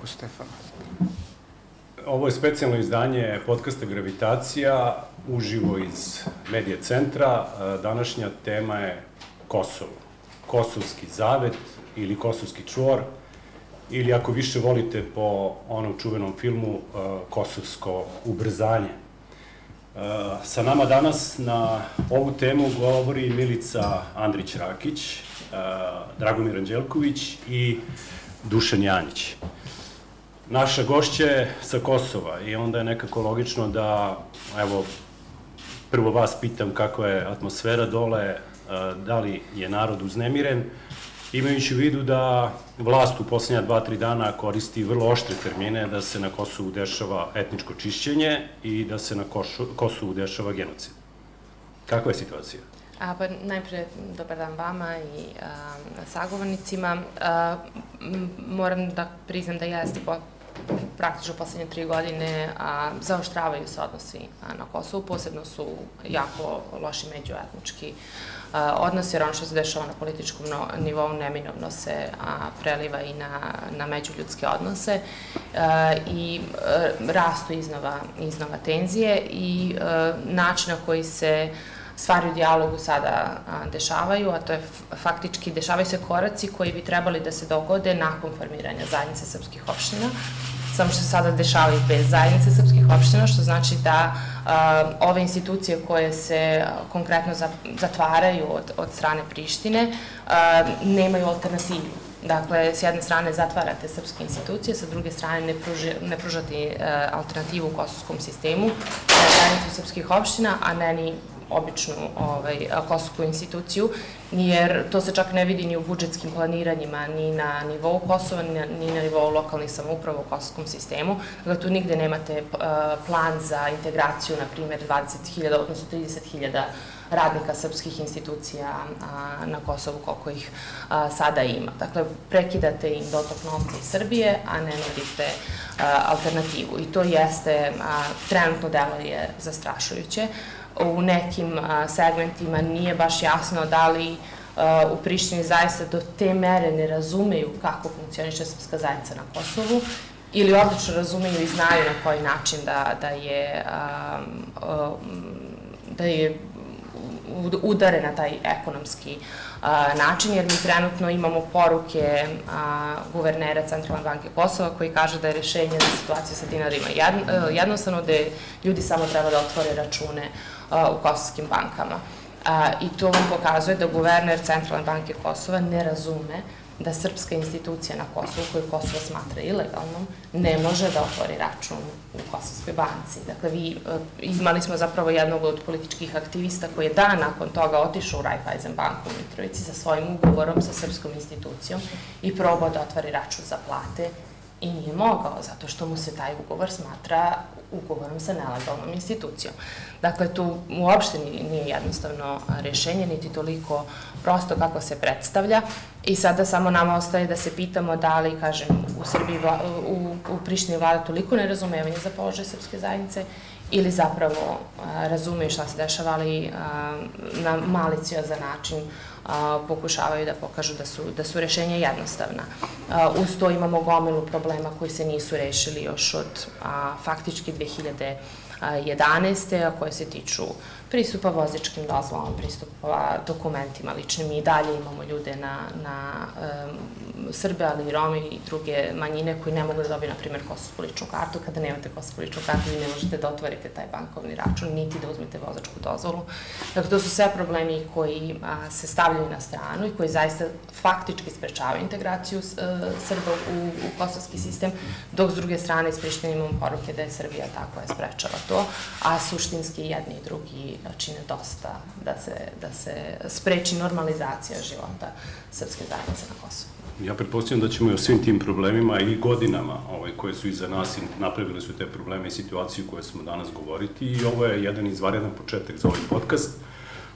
repliku Stefana. Ovo je specijalno izdanje podcasta Gravitacija, uživo iz Medije centra. Današnja tema je Kosovo. Kosovski zavet ili Kosovski čvor, ili ako više volite po onom čuvenom filmu Kosovsko ubrzanje. Sa nama danas na ovu temu govori Milica Andrić-Rakić, Dragomir Anđelković i Dušan Janjić. Naša gošća je sa Kosova i onda je nekako logično da, evo, prvo vas pitam kako je atmosfera dole, da li je narod uznemiren, imajući u vidu da vlast u poslednja dva, tri dana koristi vrlo oštre termine da se na Kosovu dešava etničko čišćenje i da se na Kosovu dešava genocid. Kakva je situacija? A, pa najpre dobar dan vama i a, sagovornicima. A, moram da priznam da jeste praktično poslednje tri godine a, zaoštravaju se odnosi a, na Kosovu, posebno su jako loši međuetnički a, jer ono što se dešava na političkom no, nivou neminovno se a, preliva i na, na međuljudske odnose a, i a, rastu iznova, iznova tenzije i a, način na koji se stvari u dijalogu sada dešavaju, a to je faktički dešavaju se koraci koji bi trebali da se dogode nakon formiranja zajednice srpskih opština, samo što se sada dešavaju bez zajednice srpskih opština, što znači da ove institucije koje se konkretno zatvaraju od, od strane Prištine nemaju alternativu. Dakle, s jedne strane zatvarate srpske institucije, sa druge strane ne, pruži, ne pružate alternativu u kosovskom sistemu, zajednicu srpskih opština, a ne ni običnu ovaj, kosovsku instituciju, jer to se čak ne vidi ni u budžetskim planiranjima, ni na nivou Kosova, ni na, ni na nivou lokalnih samouprava u kosovskom sistemu. Dakle, tu nigde nemate plan za integraciju, na primjer, 20.000, odnosno 30.000 radnika srpskih institucija na Kosovu koliko ih sada ima. Dakle, prekidate im dotok novca iz Srbije, a ne nudite alternativu. I to jeste, trenutno delo je zastrašujuće u nekim segmentima nije baš jasno da li u Prištini zaista do te mere ne razumeju kako funkcioniše srpska zajednica na Kosovu ili odlično razumeju i znaju na koji način da, da je da je udare na taj ekonomski način, jer mi trenutno imamo poruke guvernera Centralne banke Kosova koji kaže da je rešenje za situaciju sa dinarima jednostavno da ljudi samo treba da otvore račune u kosovskim bankama. I to vam pokazuje da guverner Centralne banke Kosova ne razume da srpska institucija na Kosovu, koju Kosovo smatra ilegalnom, ne može da otvori račun u Kosovskoj banci. Dakle, vi, e, imali smo zapravo jednog od političkih aktivista koji je dan nakon toga otišao u Raiffeisen banku u Mitrovici sa svojim ugovorom sa srpskom institucijom i probao da otvori račun za plate i nije mogao, zato što mu se taj ugovor smatra ugovorom sa nelegalnom institucijom. Dakle, tu uopšte nije jednostavno rešenje, niti toliko prosto kako se predstavlja. I sada samo nama ostaje da se pitamo da li, kažem, u Srbiji, u, u Prištini vlada toliko nerazumevanje za položaj srpske zajednice ili zapravo a, razumeju šta se dešava, ali a, na maliciozan način a, pokušavaju da pokažu da su, da su rešenja jednostavna. A, uz to imamo gomilu problema koji se nisu rešili još od a, faktički 2011. a koje se tiču pristupa vozičkim dozvolama, pristupa dokumentima ličnim. Mi i dalje imamo ljude na, na um, Srbe, ali i Romi i druge manjine koji ne mogu da dobiju, na primjer, kosovsku ličnu kartu. Kada nemate kosovsku ličnu kartu, vi ne možete da otvorite taj bankovni račun, niti da uzmete vozačku dozvolu. Dakle, to su sve problemi koji a, se stavljaju na stranu i koji zaista faktički sprečavaju integraciju a, e, Srba u, u kosovski sistem, dok s druge strane iz Prištine imamo poruke da je Srbija tako je sprečava to, a suštinski jedni i drugi čine dosta da se, da se spreči normalizacija života srpske zajednice na Kosovu. Ja pretpostavljam da ćemo i o svim tim problemima i godinama ovaj, koje su iza nas i napravili su te probleme i situaciju koje smo danas govoriti i ovo je jedan izvarjadan početak za ovaj podcast,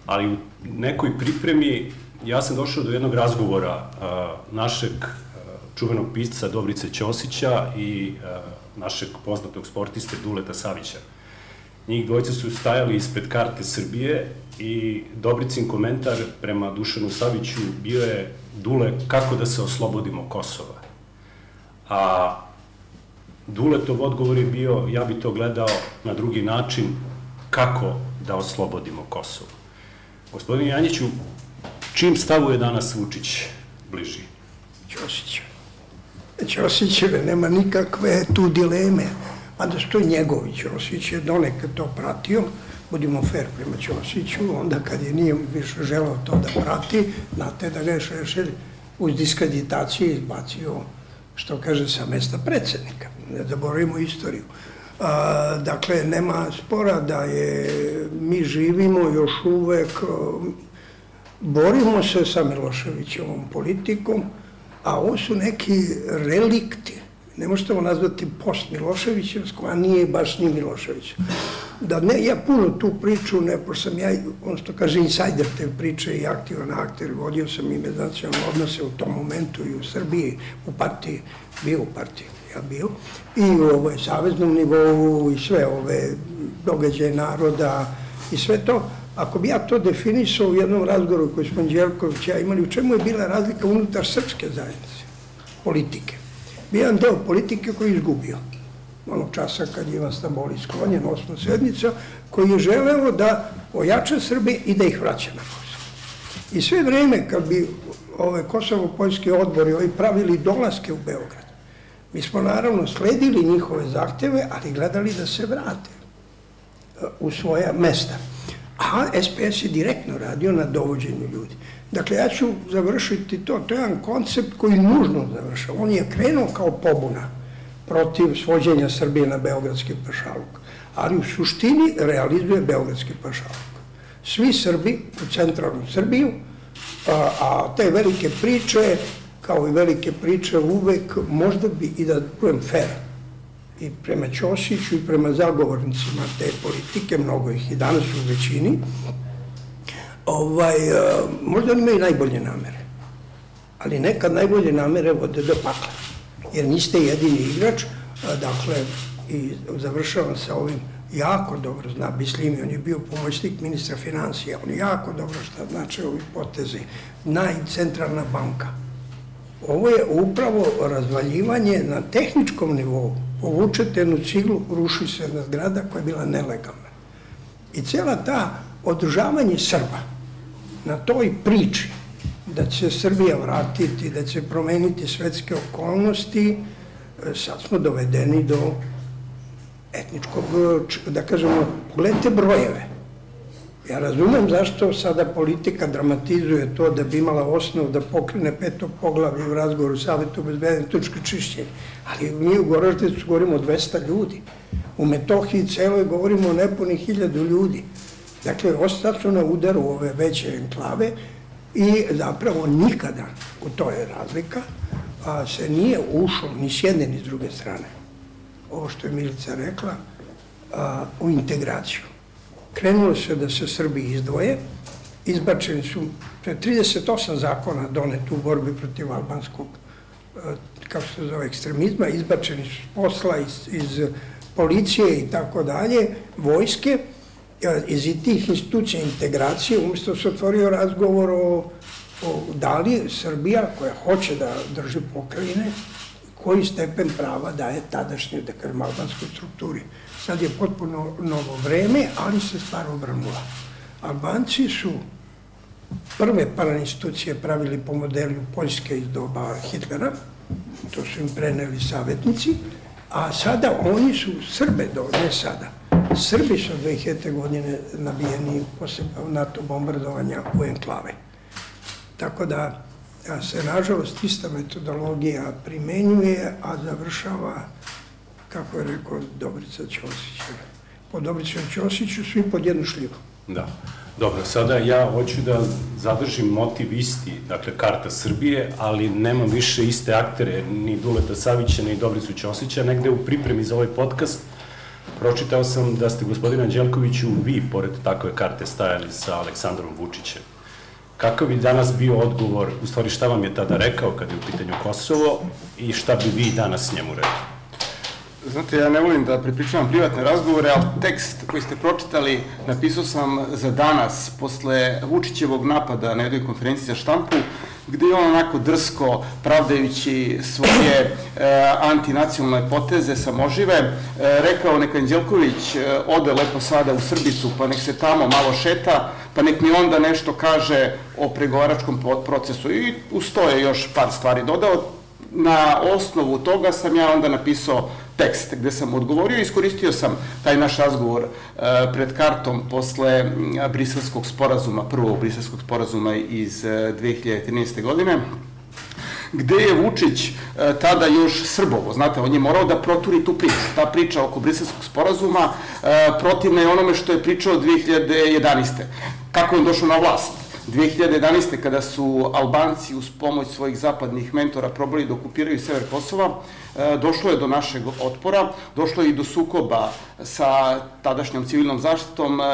ali u nekoj pripremi ja sam došao do jednog razgovora a, našeg a, čuvenog pisca Dobrice Ćosića i a, našeg poznatog sportiste Duleta Savića Njih dvojca su stajali ispred karte Srbije i Dobricin komentar prema Dušanu Saviću bio je Dule, kako da se oslobodimo Kosova? A Duletov odgovor je bio, ja bi to gledao na drugi način, kako da oslobodimo Kosovo. Gospodin Janjiću, čim stavu je danas Vučić bliži? Ćosić. Ćosićeve, nema nikakve tu dileme. A da što je njegovi Ćosić je donekad to pratio, budimo fair prema Ćosiću, onda kad je nije više želao to da prati, znate da ga je Šešelj uz diskreditaciju izbacio, što kaže, sa mesta predsednika. Ne zaboravimo istoriju. A, dakle, nema spora da je, mi živimo još uvek, borimo se sa Miloševićevom politikom, a ovo su neki relikti ne možete ovo nazvati post Miloševićevsko, a nije baš ni Milošević. Da ne, ja puno tu priču, ne, pošto sam ja, ono što kaže, insajder te priče i aktivan akter, vodio sam i međunacionalne odnose u tom momentu i u Srbiji, u partiji, bio u partiji, ja bio, i u ovoj saveznom nivou i sve ove događaje naroda i sve to. Ako bi ja to definisao u jednom razgovoru koji smo Đelković ja imali, u čemu je bila razlika unutar srpske zajednice, politike? Jedan deo politike koji je izgubio. Onog časa kad je Ivan Stamboli sklonjen, osma sednica, koji je želeo da ojača Srbije i da ih vraća na Kosovo. I sve vreme kad bi ove Kosovo-Poljski odbori ovi pravili dolaske u Beograd, mi smo naravno sledili njihove zahteve, ali gledali da se vrate e, u svoja mesta. A SPS je direktno radio na dovođenju ljudi. Dakle, ja ću završiti to. To je jedan koncept koji nužno završava. On je krenuo kao pobuna protiv svođenja Srbije na Beogradski pašaluk, ali u suštini realizuje Beogradski pašaluk. Svi Srbi u centralnu Srbiju, a, a te velike priče, kao i velike priče uvek, možda bi i da budem fair, i prema Ćosiću i prema zagovornicima te politike, mnogo ih i danas u većini, ovaj, e, možda oni imaju najbolje namere, ali nekad najbolje namere vode do pakla, jer niste jedini igrač, dakle, i završavam sa ovim, jako dobro zna Bislimi, on je bio pomoćnik ministra financija, on jako dobro šta znači ovi potezi, najcentralna banka. Ovo je upravo razvaljivanje na tehničkom nivou. Povučete jednu ciglu, ruši se jedna zgrada koja je bila nelegalna. I cela ta održavanje Srba, na toj priči da će Srbija vratiti, da će promeniti svetske okolnosti, e, sad smo dovedeni do etničkog, da kažemo, pogledajte brojeve. Ja razumem zašto sada politika dramatizuje to da bi imala osnov da pokrene peto poglavlje u razgovoru Savetu bezbedne tučke čišćenje, ali mi u Goroždecu govorimo o 200 ljudi. U Metohiji celoj govorimo o nepunih hiljadu ljudi. Dakle, ostali su na udaru ove veće enklave i zapravo nikada, u to je razlika, a, se nije ušlo ni s jedne ni s druge strane. Ovo što je Milica rekla, u integraciju. Krenulo se da se Srbi izdvoje, izbačeni su 38 zakona donet u borbi protiv albanskog kako se zove, ekstremizma, izbačeni su posla iz, iz policije i tako dalje, vojske, iz tih institucija integracije, umesto da se otvorio razgovor o, o da li Srbija, koja hoće da drži pokrajine, koji stepen prava daje tadašnje, da kažem, albanskoj strukturi. Sad je potpuno novo vreme, ali se stvar obranula. Albanci su prve institucije pravili po modelu Poljske iz doba Hitlera, to su im preneli savjetnici, a sada oni su Srbe, do, ne sada, Srbi su 2000. godine nabijeni posle NATO bombardovanja u enklave. Tako da se, nažalost, ista metodologija primenjuje, a završava, kako je rekao Dobrica Ćosić. Po Dobrica Ćosiću svi pod jednu šljivu. Da. Dobro, sada ja hoću da zadržim motiv isti, dakle karta Srbije, ali nemam više iste aktere, ni Duleta Savića, ni Dobricu Ćosića, negde u pripremi za ovaj podcast Pročitao sam da ste gospodina Đelkoviću vi, pored takve karte, stajali sa Aleksandrom Vučićem. Kakav bi danas bio odgovor, u stvari šta vam je tada rekao kad je u pitanju Kosovo i šta bi vi danas njemu rekli? Znate, ja ne volim da prepričavam privatne razgovore, ali tekst koji ste pročitali napisao sam za danas, posle Vučićevog napada na jednoj konferenciji za štampu, gde je on onako drsko, pravdajući svoje e, antinacionalne poteze, samožive, e, rekao neka Anđelković e, ode lepo sada u Srbicu, pa nek se tamo malo šeta, pa nek mi onda nešto kaže o pregovaračkom procesu. I uz to je još par stvari dodao. Na osnovu toga sam ja onda napisao tekst gde sam odgovorio i iskoristio sam taj naš razgovor e, pred kartom posle briselskog sporazuma, prvog briselskog sporazuma iz 2013. E, godine, gde je Vučić e, tada još srbovo, znate, on je morao da proturi tu priču. Ta priča oko briselskog sporazuma protivna je onome što je pričao 2011. Kako je on došao na vlast? 2011. kada su Albanci uz pomoć svojih zapadnih mentora probali da okupiraju sever Kosova, došlo je do našeg otpora, došlo je i do sukoba sa tadašnjom civilnom zaštitom, e,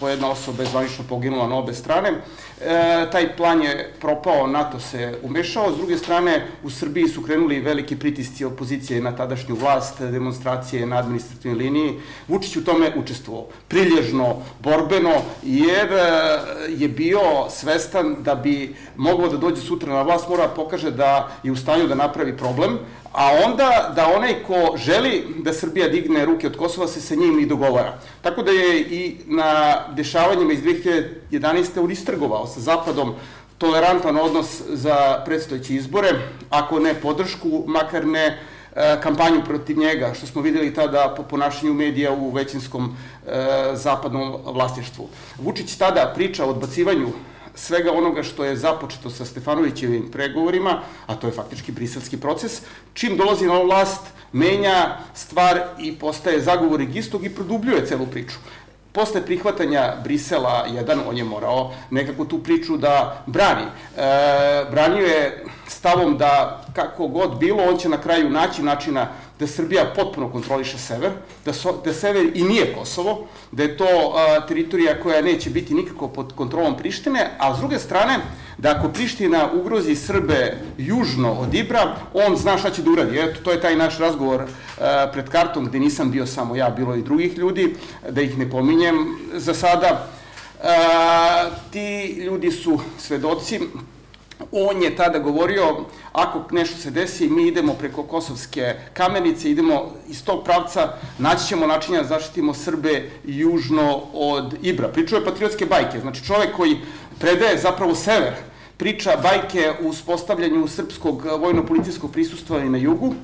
po jedna osoba je zvanično poginula na obe strane. E, taj plan je propao, NATO se umešao, s druge strane u Srbiji su krenuli veliki pritisci opozicije na tadašnju vlast, demonstracije na administrativnoj liniji. Vučić u tome učestvovao, prilježno, borbeno, jer je bio svestan da bi moglo da dođe sutra na vlast, mora da pokaže da je u stanju da napravi problem, a onda da onaj ko želi da Srbija digne ruke od Kosova se sa njim i dogovara. Tako da je i na dešavanjima iz 2011. on istrgovao sa Zapadom tolerantan odnos za predstojeće izbore, ako ne podršku, makar ne e, kampanju protiv njega, što smo videli tada po ponašanju medija u većinskom e, zapadnom vlastištvu. Vučić tada priča o odbacivanju svega onoga što je započeto sa Stefanovićevim pregovorima, a to je faktički briselski proces, čim dolazi na vlast, menja stvar i postaje zagovornik istog i produbljuje celu priču. Posle prihvatanja Brisela 1, on je morao nekako tu priču da brani. E, branio je stavom da kako god bilo, on će na kraju naći načina da Srbija potpuno kontroliše sever, da, so, da sever i nije Kosovo, da je to a, teritorija koja neće biti nikako pod kontrolom Prištine, a s druge strane, da ako Priština ugrozi Srbe južno od Ibra, on zna šta će da uradi. Eto, to je taj naš razgovor a, pred kartom, gde nisam bio samo ja, bilo i drugih ljudi, da ih ne pominjem za sada. A, ti ljudi su svedoci, on je tada govorio, ako nešto se desi, mi idemo preko Kosovske kamenice, idemo iz tog pravca, naći ćemo načinja da zaštitimo Srbe južno od Ibra. Pričao je patriotske bajke, znači čovek koji predaje zapravo sever, priča bajke u uspostavljanju srpskog vojno-policijskog prisustva i na jugu,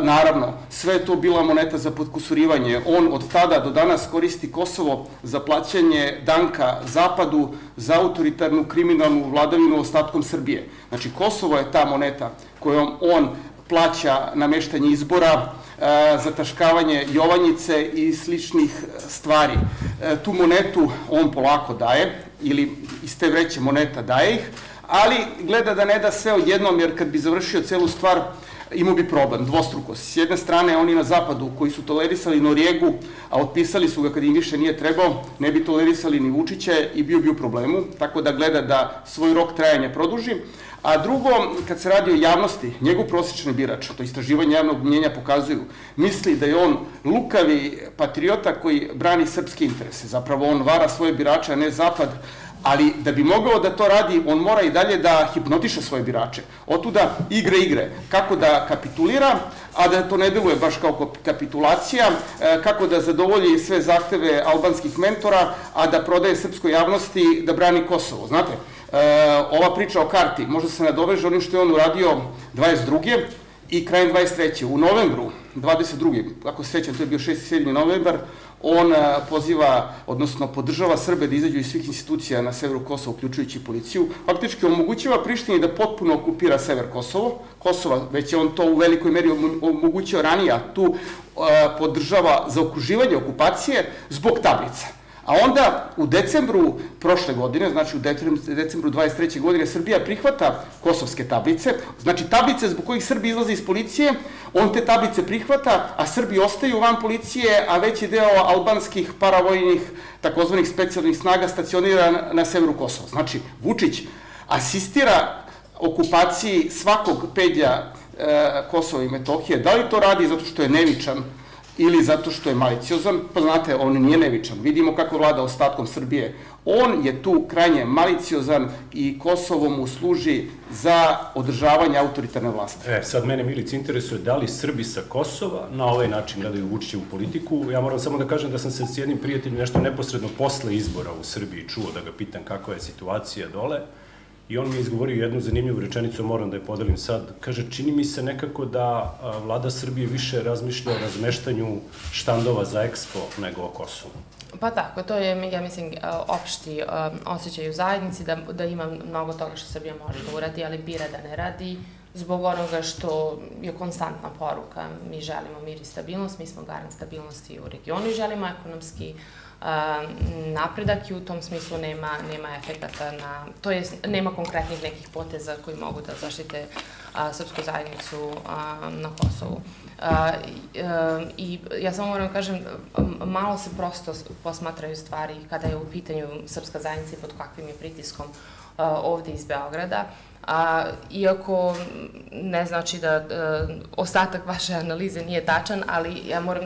naravno, sve je to bila moneta za podkusurivanje. On od tada do danas koristi Kosovo za plaćanje danka Zapadu za autoritarnu kriminalnu vladavinu ostatkom Srbije. Znači, Kosovo je ta moneta kojom on plaća nameštanje izbora, zataškavanje Jovanjice i sličnih stvari. E, tu monetu on polako daje, ili iz te vreće moneta daje ih, ali gleda da ne da sve odjednom, jer kad bi završio celu stvar, imao bi problem, dvostruko. S jedne strane, oni na zapadu koji su tolerisali Norijegu, a otpisali su ga kad im više nije trebao, ne bi tolerisali ni Vučića i bio bi u problemu, tako da gleda da svoj rok trajanja produži. A drugo, kad se radi o javnosti, njegov prosječni birač, to istraživanje javnog mnjenja pokazuju, misli da je on lukavi patriota koji brani srpske interese. Zapravo on vara svoje birače, a ne zapad, ali da bi mogao da to radi, on mora i dalje da hipnotiše svoje birače. Otuda igre igre, kako da kapitulira, a da to ne deluje baš kao kapitulacija, e, kako da zadovolji sve zahteve albanskih mentora, a da prodaje srpskoj javnosti da brani Kosovo. Znate, ova priča o karti možda se nadoveže onim što je on uradio 22. i krajem 23. U novembru 22. ako se sećam, to je bio 6. 7. novembar, on poziva, odnosno podržava Srbe da izađu iz svih institucija na severu Kosova, uključujući policiju, faktički omogućava Prištini da potpuno okupira sever Kosovo, Kosova, već je on to u velikoj meri omogućio ranije, tu podržava zaokruživanje okupacije zbog tablica. A onda u decembru prošle godine, znači u decembru 23. godine, Srbija prihvata kosovske tablice, znači tablice zbog kojih Srbi izlaze iz policije, on te tablice prihvata, a Srbi ostaju van policije, a veći deo albanskih paravojnih takozvanih specijalnih snaga stacionira na, severu Kosova. Znači, Vučić asistira okupaciji svakog pedlja e, Kosova i Metohije. Da li to radi zato što je nevičan ili zato što je maliciozan, pa znate, on nije nevičan. Vidimo kako vlada ostatkom Srbije. On je tu krajnje maliciozan i Kosovo mu služi za održavanje autoritarne vlasti. E, sad mene Milic interesuje da li Srbi sa Kosova na ovaj način gledaju Vučićevu politiku. Ja moram samo da kažem da sam se s jednim prijateljem nešto neposredno posle izbora u Srbiji čuo da ga pitam kakva je situacija dole. I on mi je izgovorio jednu zanimljivu rečenicu, moram da je podelim sad. Kaže, čini mi se nekako da vlada Srbije više razmišlja o razmeštanju štandova za ekspo nego o Kosovu. Pa tako, to je, ja mislim, opšti osjećaj u zajednici, da, da ima mnogo toga što Srbija može da uradi, ali bira da ne radi, zbog onoga što je konstantna poruka. Mi želimo mir i stabilnost, mi smo garant stabilnosti u regionu i želimo ekonomski napredak i u tom smislu nema, nema efektata na, to jest nema konkretnih nekih poteza koji mogu da zaštite a, srpsku zajednicu a, na Kosovu. A, I ja samo moram da kažem, malo se prosto posmatraju stvari kada je u pitanju srpska zajednica i pod kakvim je pritiskom ovde iz Beograda. A, iako ne znači da a, ostatak vaše analize nije tačan, ali ja moram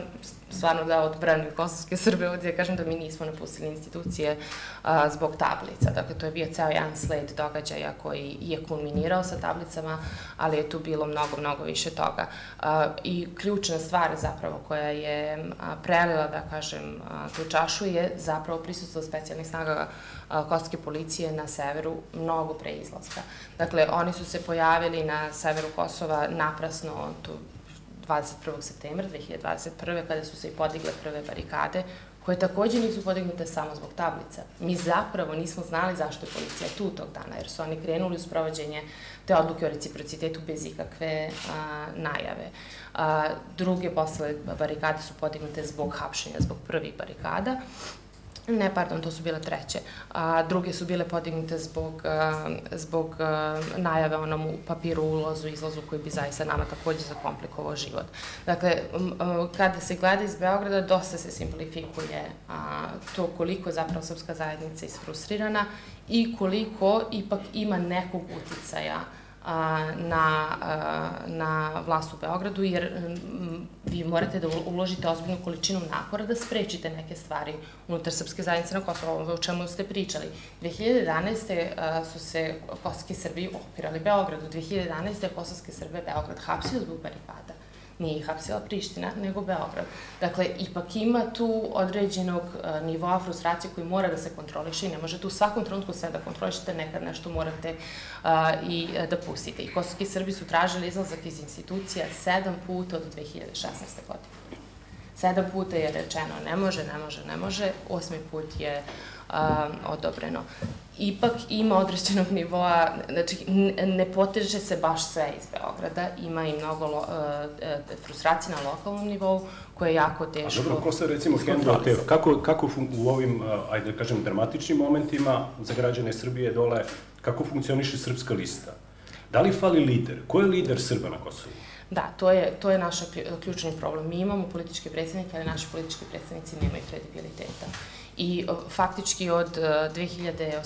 stvarno da odbranim kosovske Srbe ovdje, kažem da mi nismo napustili institucije a, zbog tablica. Dakle, to je bio ceo jedan sled događaja koji je kulminirao sa tablicama, ali je tu bilo mnogo, mnogo više toga. A, I ključna stvar zapravo koja je a, prelila, da kažem, a, tu čašu je zapravo prisustvo specijalnih snaga kosovske policije na severu mnogo pre izlaska. Dakle, oni su se pojavili na severu Kosova naprasno tu 21. septembra 2021. kada su se i podigle prve barikade, koje takođe nisu podignute samo zbog tablica. Mi zapravo nismo znali zašto je policija tu tog dana, jer su oni krenuli u sprovođenje te odluke o reciprocitetu bez ikakve a, najave. A, druge posle barikade su podignute zbog hapšenja, zbog prvih barikada Ne, pardon, to su bile treće. A, druge su bile podignute zbog, a, zbog a, najave onom u papiru ulazu, izlazu koji bi zaista nama takođe zakomplikovao život. Dakle, a, kada se gleda iz Beograda, dosta se simplifikuje a, to koliko zapravo srpska zajednica isfrustrirana i koliko ipak ima nekog uticaja na, na vlast u Beogradu, jer vi morate da uložite ozbiljnu količinu napora da sprečite neke stvari unutar Srpske zajednice na Kosovo, ovo o čemu ste pričali. 2011. su se kosovski Srbi opirali Beogradu, 2011. je kosovske Srbe Beograd hapsio zbog barikada nije ih hapsila Priština, nego Beograd. Dakle, ipak ima tu određenog e, nivoa frustracije koji mora da se kontroliše i ne možete u svakom trenutku sve da kontrolišete, nekad nešto morate i e, da pustite. I kosovski Srbi su tražili izlazak iz institucija sedam puta od 2016. godine. Sedam puta je rečeno ne može, ne može, ne može, osmi put je odobreno ipak ima određenog nivoa, znači ne poteže se baš sve iz Beograda, ima i mnogo lo, uh, frustracije na lokalnom nivou koje je jako teško. A dobro, ko se recimo hendla te, kako, kako u ovim, uh, ajde da kažem, dramatičnim momentima za građane Srbije dole, kako funkcioniše srpska lista? Da li fali lider? Ko je lider Srba na Kosovu? Da, to je, to je naš ključni problem. Mi imamo političke predsednike, ali naši politički predsednici nemaju kredibiliteta. I faktički od 2018.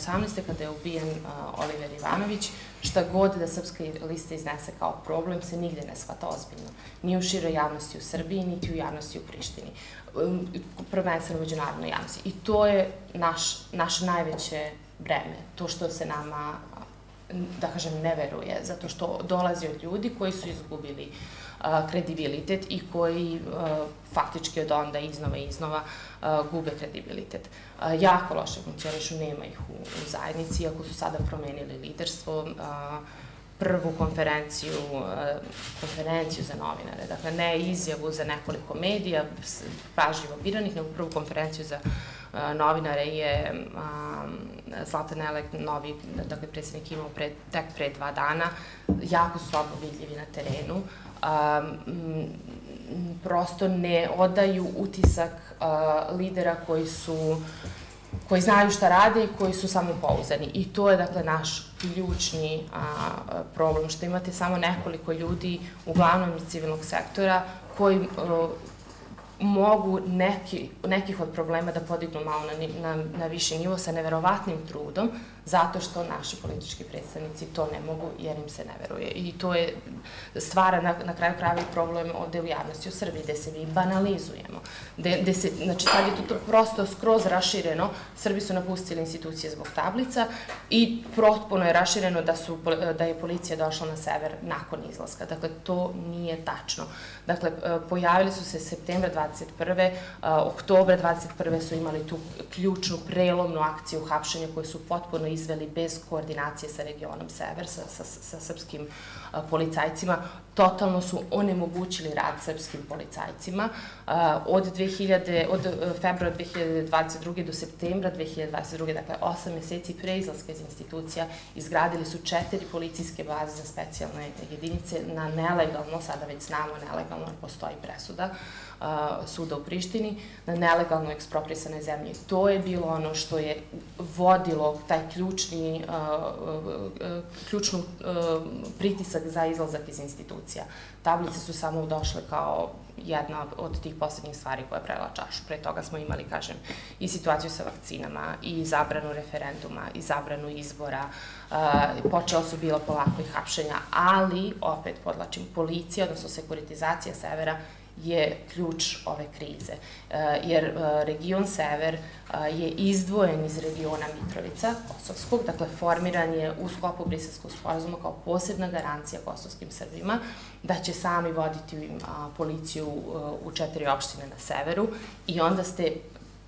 kada je ubijen Oliver Ivanović, šta god da Srpska lista iznese kao problem se nigde ne shvata ozbiljno. Ni u široj javnosti u Srbiji, niti u javnosti u Prištini. Prvenstveno međunarodnoj javnosti. I to je naš, naše najveće breme. To što se nama da kažem, ne veruje, zato što dolazi od ljudi koji su izgubili kredibilitet i koji faktički od onda iznova i iznova gube kredibilitet. Jako loše funkcionišu, nema ih u, u zajednici, iako su sada promenili liderstvo, prvu konferenciju, konferenciju za novinare, dakle ne izjavu za nekoliko medija, pažljivo biranih, nego prvu konferenciju za novinare je Zlatan Elek, novi, dakle, predsednik imao pre, tek pre dva dana, jako slabo vidljivi na terenu, prosto ne odaju utisak lidera koji su koji znaju šta rade i koji su samo pouzani. I to je, dakle, naš ključni a, problem, što imate samo nekoliko ljudi, uglavnom iz civilnog sektora, koji a, mogu neki, nekih od problema da podignu malo na, na, na viši nivo sa neverovatnim trudom, zato što naši politički predstavnici to ne mogu jer im se ne veruje. I to je stvara na, na kraju krajeva problem ovde u javnosti u Srbiji, gde se mi banalizujemo. Gde, gde se, znači, sad je to, to prosto skroz rašireno, Srbi su napustili institucije zbog tablica i protpuno je rašireno da, su, da je policija došla na sever nakon izlaska. Dakle, to nije tačno. Dakle, pojavili su se septembra 21. oktobra 21. su imali tu ključnu prelomnu akciju hapšenja koju su potpuno izveli bez koordinacije sa regionom Sever, sa, sa, sa srpskim policajcima, totalno su onemogućili rad srpskim policajcima. Od, 2000, od e, februara 2022. do septembra 2022. dakle 8 meseci pre izlaska iz institucija, izgradili su četiri policijske baze za specijalne jedinice na nelegalno, sada već znamo nelegalno, postoji presuda, suda u Prištini na nelegalno eksproprisanoj zemlji. To je bilo ono što je vodilo taj ključni, ključnu pritisak za izlazak iz institucija. Tablice su samo došle kao jedna od tih poslednjih stvari koja je prela čašu. Pre toga smo imali, kažem, i situaciju sa vakcinama, i zabranu referenduma, i zabranu izbora, uh, počeo su bilo polako i hapšenja, ali, opet podlačim, policija, odnosno sekuritizacija severa, je ključ ove krize. E, jer e, region Sever e, je izdvojen iz regiona Mitrovica, Kosovskog, dakle formiran je u sklopu Briselskog sporazuma kao posebna garancija kosovskim Srbima, da će sami voditi policiju u četiri opštine na severu i onda ste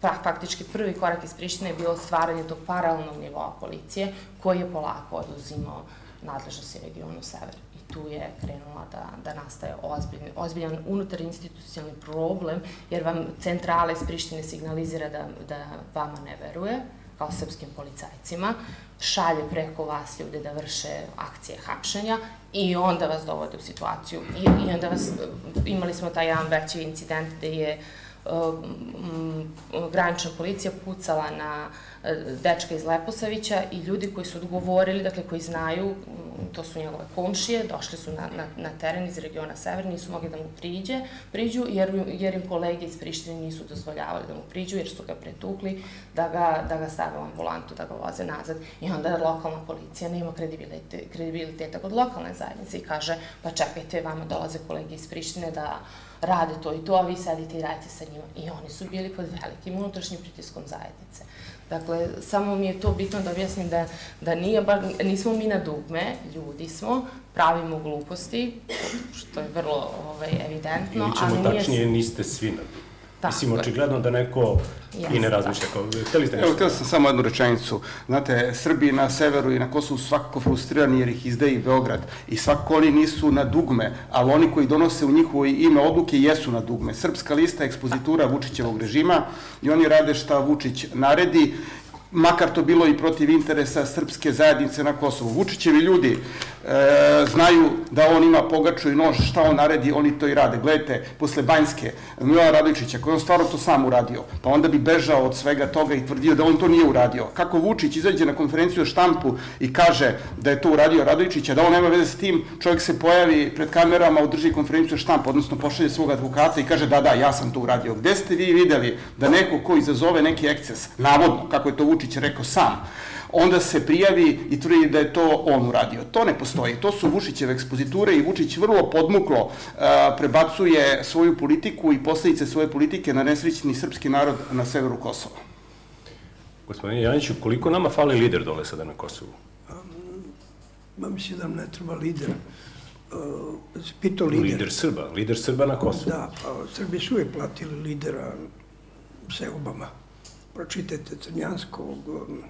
faktički prvi korak iz Prištine je bilo stvaranje tog paralelnog nivoa policije koji je polako oduzimao nadležnosti regionu Sever tu je krenula da, da nastaje ozbiljan, ozbiljan unutar institucionalni problem, jer vam centrala iz Prištine signalizira da, da vama ne veruje, kao srpskim policajcima, šalje preko vas ljude da vrše akcije hapšenja i onda vas dovode u situaciju. I, i onda vas, imali smo taj jedan veći incident gde je um, granična policija pucala na uh, dečka iz Leposavića i ljudi koji su odgovorili, dakle koji znaju, to su njegove komšije, došli su na, na, na teren iz regiona Sever, nisu mogli da mu priđe, priđu, jer, jer im kolege iz Prištine nisu dozvoljavali da mu priđu, jer su ga pretukli da ga, da ga stave u ambulantu, da ga voze nazad. I onda lokalna policija nema kredibiliteta, kredibiliteta kod lokalne zajednice i kaže, pa čekajte, vama dolaze kolege iz Prištine da rade to i to, a vi sedite i radite sa njima. I oni su bili pod velikim unutrašnjim pritiskom zajednice. Dakle, samo mi je to bitno da objasnim da, da nije bar, nismo mi na dugme, ljudi smo, pravimo gluposti, što je vrlo ovaj, evidentno. Ili ćemo tačnije, nije... niste svi na dugme. Tako Mislim, očigledno da neko Jasne, i ne razmišlja kao... Hteli ste nešto? Evo, htio sam samo jednu rečenicu. Znate, Srbi na severu i na Kosovu svakako frustrirani jer ih izdeji Beograd i svakako oni nisu na dugme, ali oni koji donose u njihovo ime odluke jesu na dugme. Srpska lista ekspozitura Vučićevog režima i oni rade šta Vučić naredi makar to bilo i protiv interesa srpske zajednice na Kosovu. Vučićevi ljudi e, znaju da on ima pogaču i nož, šta on naredi, oni to i rade. Gledajte, posle Banjske, Mila Radojčića, koji on stvarno to sam uradio, pa onda bi bežao od svega toga i tvrdio da on to nije uradio. Kako Vučić izađe na konferenciju o štampu i kaže da je to uradio Radojčića, da on nema veze s tim, čovjek se pojavi pred kamerama, održi konferenciju o štampu, odnosno pošalje svog advokata i kaže da, da, ja sam to uradio. Gde ste vi videli da neko ko izazove neki ekces, navodno, kako je to Vučić rekao sam, onda se prijavi i tvrdi da je to on uradio. To ne postoji. To su Vučićeve ekspoziture i Vučić vrlo podmuklo a, prebacuje svoju politiku i posledice svoje politike na nesrećni srpski narod na severu Kosova. Gospodine Janiću, koliko nama fali lider dole sada na Kosovu? Ma mislim da nam ne treba lider. Uh, pitao lider. Lider Srba, lider Srba na Kosovu. Da, pa Srbi su uvijek platili lidera Seobama pročitajte Crnjanskog, um,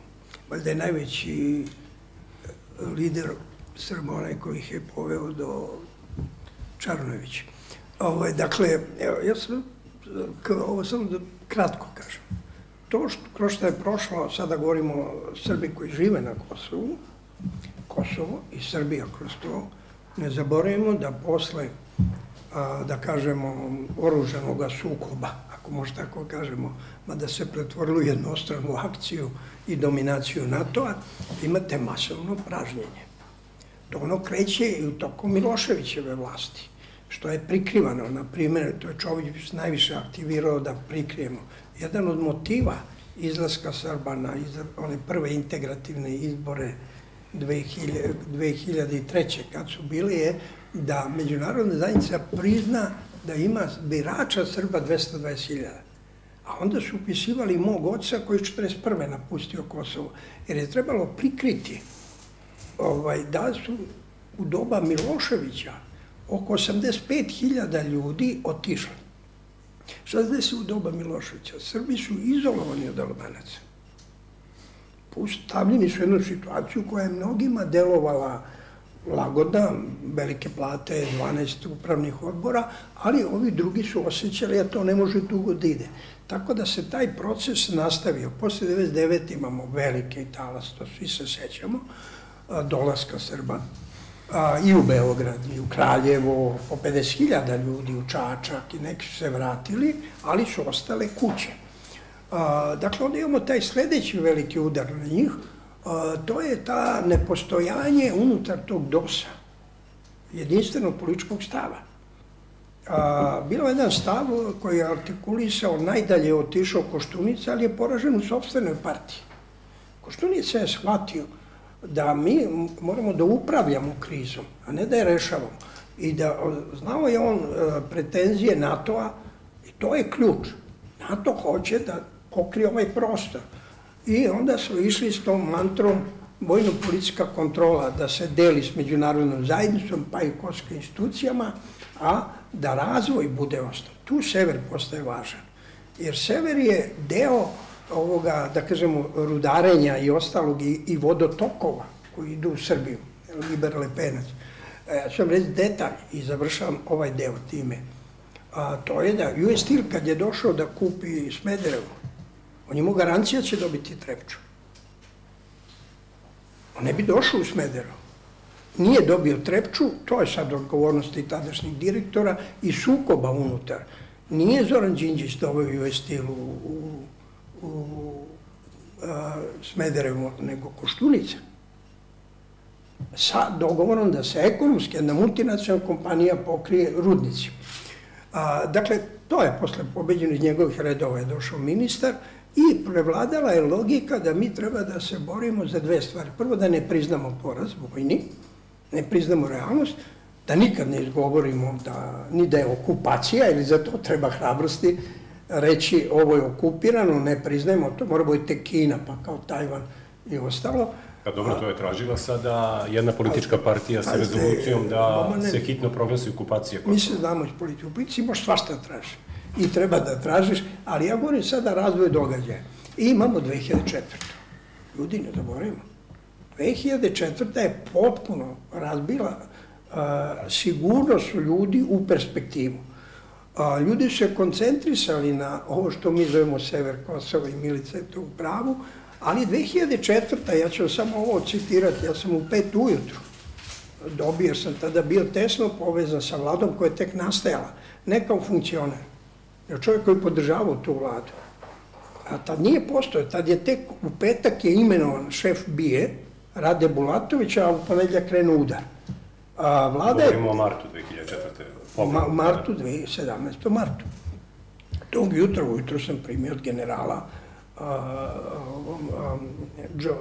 valjda je najveći eh, lider Srba, onaj koji ih je poveo do Čarnovića. Ovo, ovaj, dakle, evo, ja sam, ovo samo da kratko kažem. To što, kroz što je prošlo, sada govorimo o Srbi koji žive na Kosovu, Kosovo i Srbija kroz to, ne zaboravimo da posle, a, da kažemo, oružanog sukoba, ako možda tako kažemo, mada se pretvorilo jednostranu akciju i dominaciju NATO-a, imate masovno pražnjenje. To ono kreće i u toku Miloševićeve vlasti, što je prikrivano, na primjer, to je čovjek najviše aktivirao da prikrijemo. Jedan od motiva izlaska Srba na one prve integrativne izbore 2000, 2003. kad su bili je da međunarodna zajednica prizna da ima birača Srba 220.000. A onda su upisivali mog oca koji je 41. napustio Kosovo, jer je trebalo prikriti ovaj, da su u doba Miloševića oko 85.000 ljudi otišli. Šta se desi u doba Miloševića? Srbi su izolovani od Albanaca. Stavljeni su jednu situaciju koja je mnogima delovala lagodna, velike plate, 12 upravnih odbora, ali ovi drugi su osjećali da to ne može dugo da ide. Tako da se taj proces nastavio. Posle 99. imamo velike talas, to svi se sećamo, dolaska Srba, a, i u Beograd, i u Kraljevo, po 50.000 ljudi u Čačak i neki su se vratili, ali su ostale kuće. A, dakle, onda imamo taj sledeći veliki udar na njih, a, to je ta nepostojanje unutar tog DOS-a, jedinstvenog političkog stava. A, je jedan stav koji je artikulisao, najdalje otišao Koštunica, ali je poražen u sobstvenoj partiji. Koštunica je shvatio da mi moramo da upravljamo krizom, a ne da je rešavamo. I da znao je on e, pretenzije NATO-a i to je ključ. NATO hoće da pokrije ovaj prostor. I onda su išli s tom mantrom vojno-policijska kontrola da se deli s međunarodnom zajednicom pa i koskim institucijama, a da razvoj bude ostao. Tu sever postaje važan. Jer sever je deo ovoga, da kažemo, rudarenja i ostalog i, i vodotokova koji idu u Srbiju, Liber Lepenac. E, ja ću vam reći detalj i završavam ovaj deo time. A, to je da US Steel kad je došao da kupi Smederevo, on imao garancija da će dobiti Trepču. On ne bi došao u Smederevo. Nije dobio Trepču, to je sad odgovornost i tadašnjih direktora i sukoba unutar. Nije Zoran Đinđić doveo US Steel u, u u a, Smederevo nego Koštunica. Sa dogovorom da se ekonomski jedna multinacionalna kompanija pokrije rudnici. A, dakle, to je posle pobeđenih iz njegovih redova je došao ministar i prevladala je logika da mi treba da se borimo za dve stvari. Prvo da ne priznamo poraz vojni, ne priznamo realnost, da nikad ne izgovorimo da, ni da je okupacija ili za to treba hrabrosti reći ovo je okupirano, ne priznajemo, to mora biti Kina, pa kao Tajvan i ostalo. Pa dobro, to je tražila sada jedna politička partija sa rezolucijom da se hitno proglasi okupacija Mi se znamo iz politike, u politici možeš svašta traži i treba da tražiš, ali ja govorim sada razvoj događaja. I imamo 2004. Ljudi, ne zaboravimo. 2004. je potpuno razbila sigurnost ljudi u perspektivu. Ljudi su se koncentrisali na ovo što mi zovemo Sever Kosova i Milica je to u pravu, ali 2004. ja ću samo ovo citirati, ja sam u pet ujutru dobio sam tada bio tesno povezan sa vladom koja je tek nastajala, ne kao funkcioner, jer čovjek koji podržavao tu vladu. A tad nije postoje, tad je tek u petak je imenovan šef BIE, Rade Bulatović, a u ponedljak krenuo udar. A, vlada Govorimo je... o martu 2004. Ma, martu 2017. martu. Tog jutra, ujutro sam primio od generala a, a,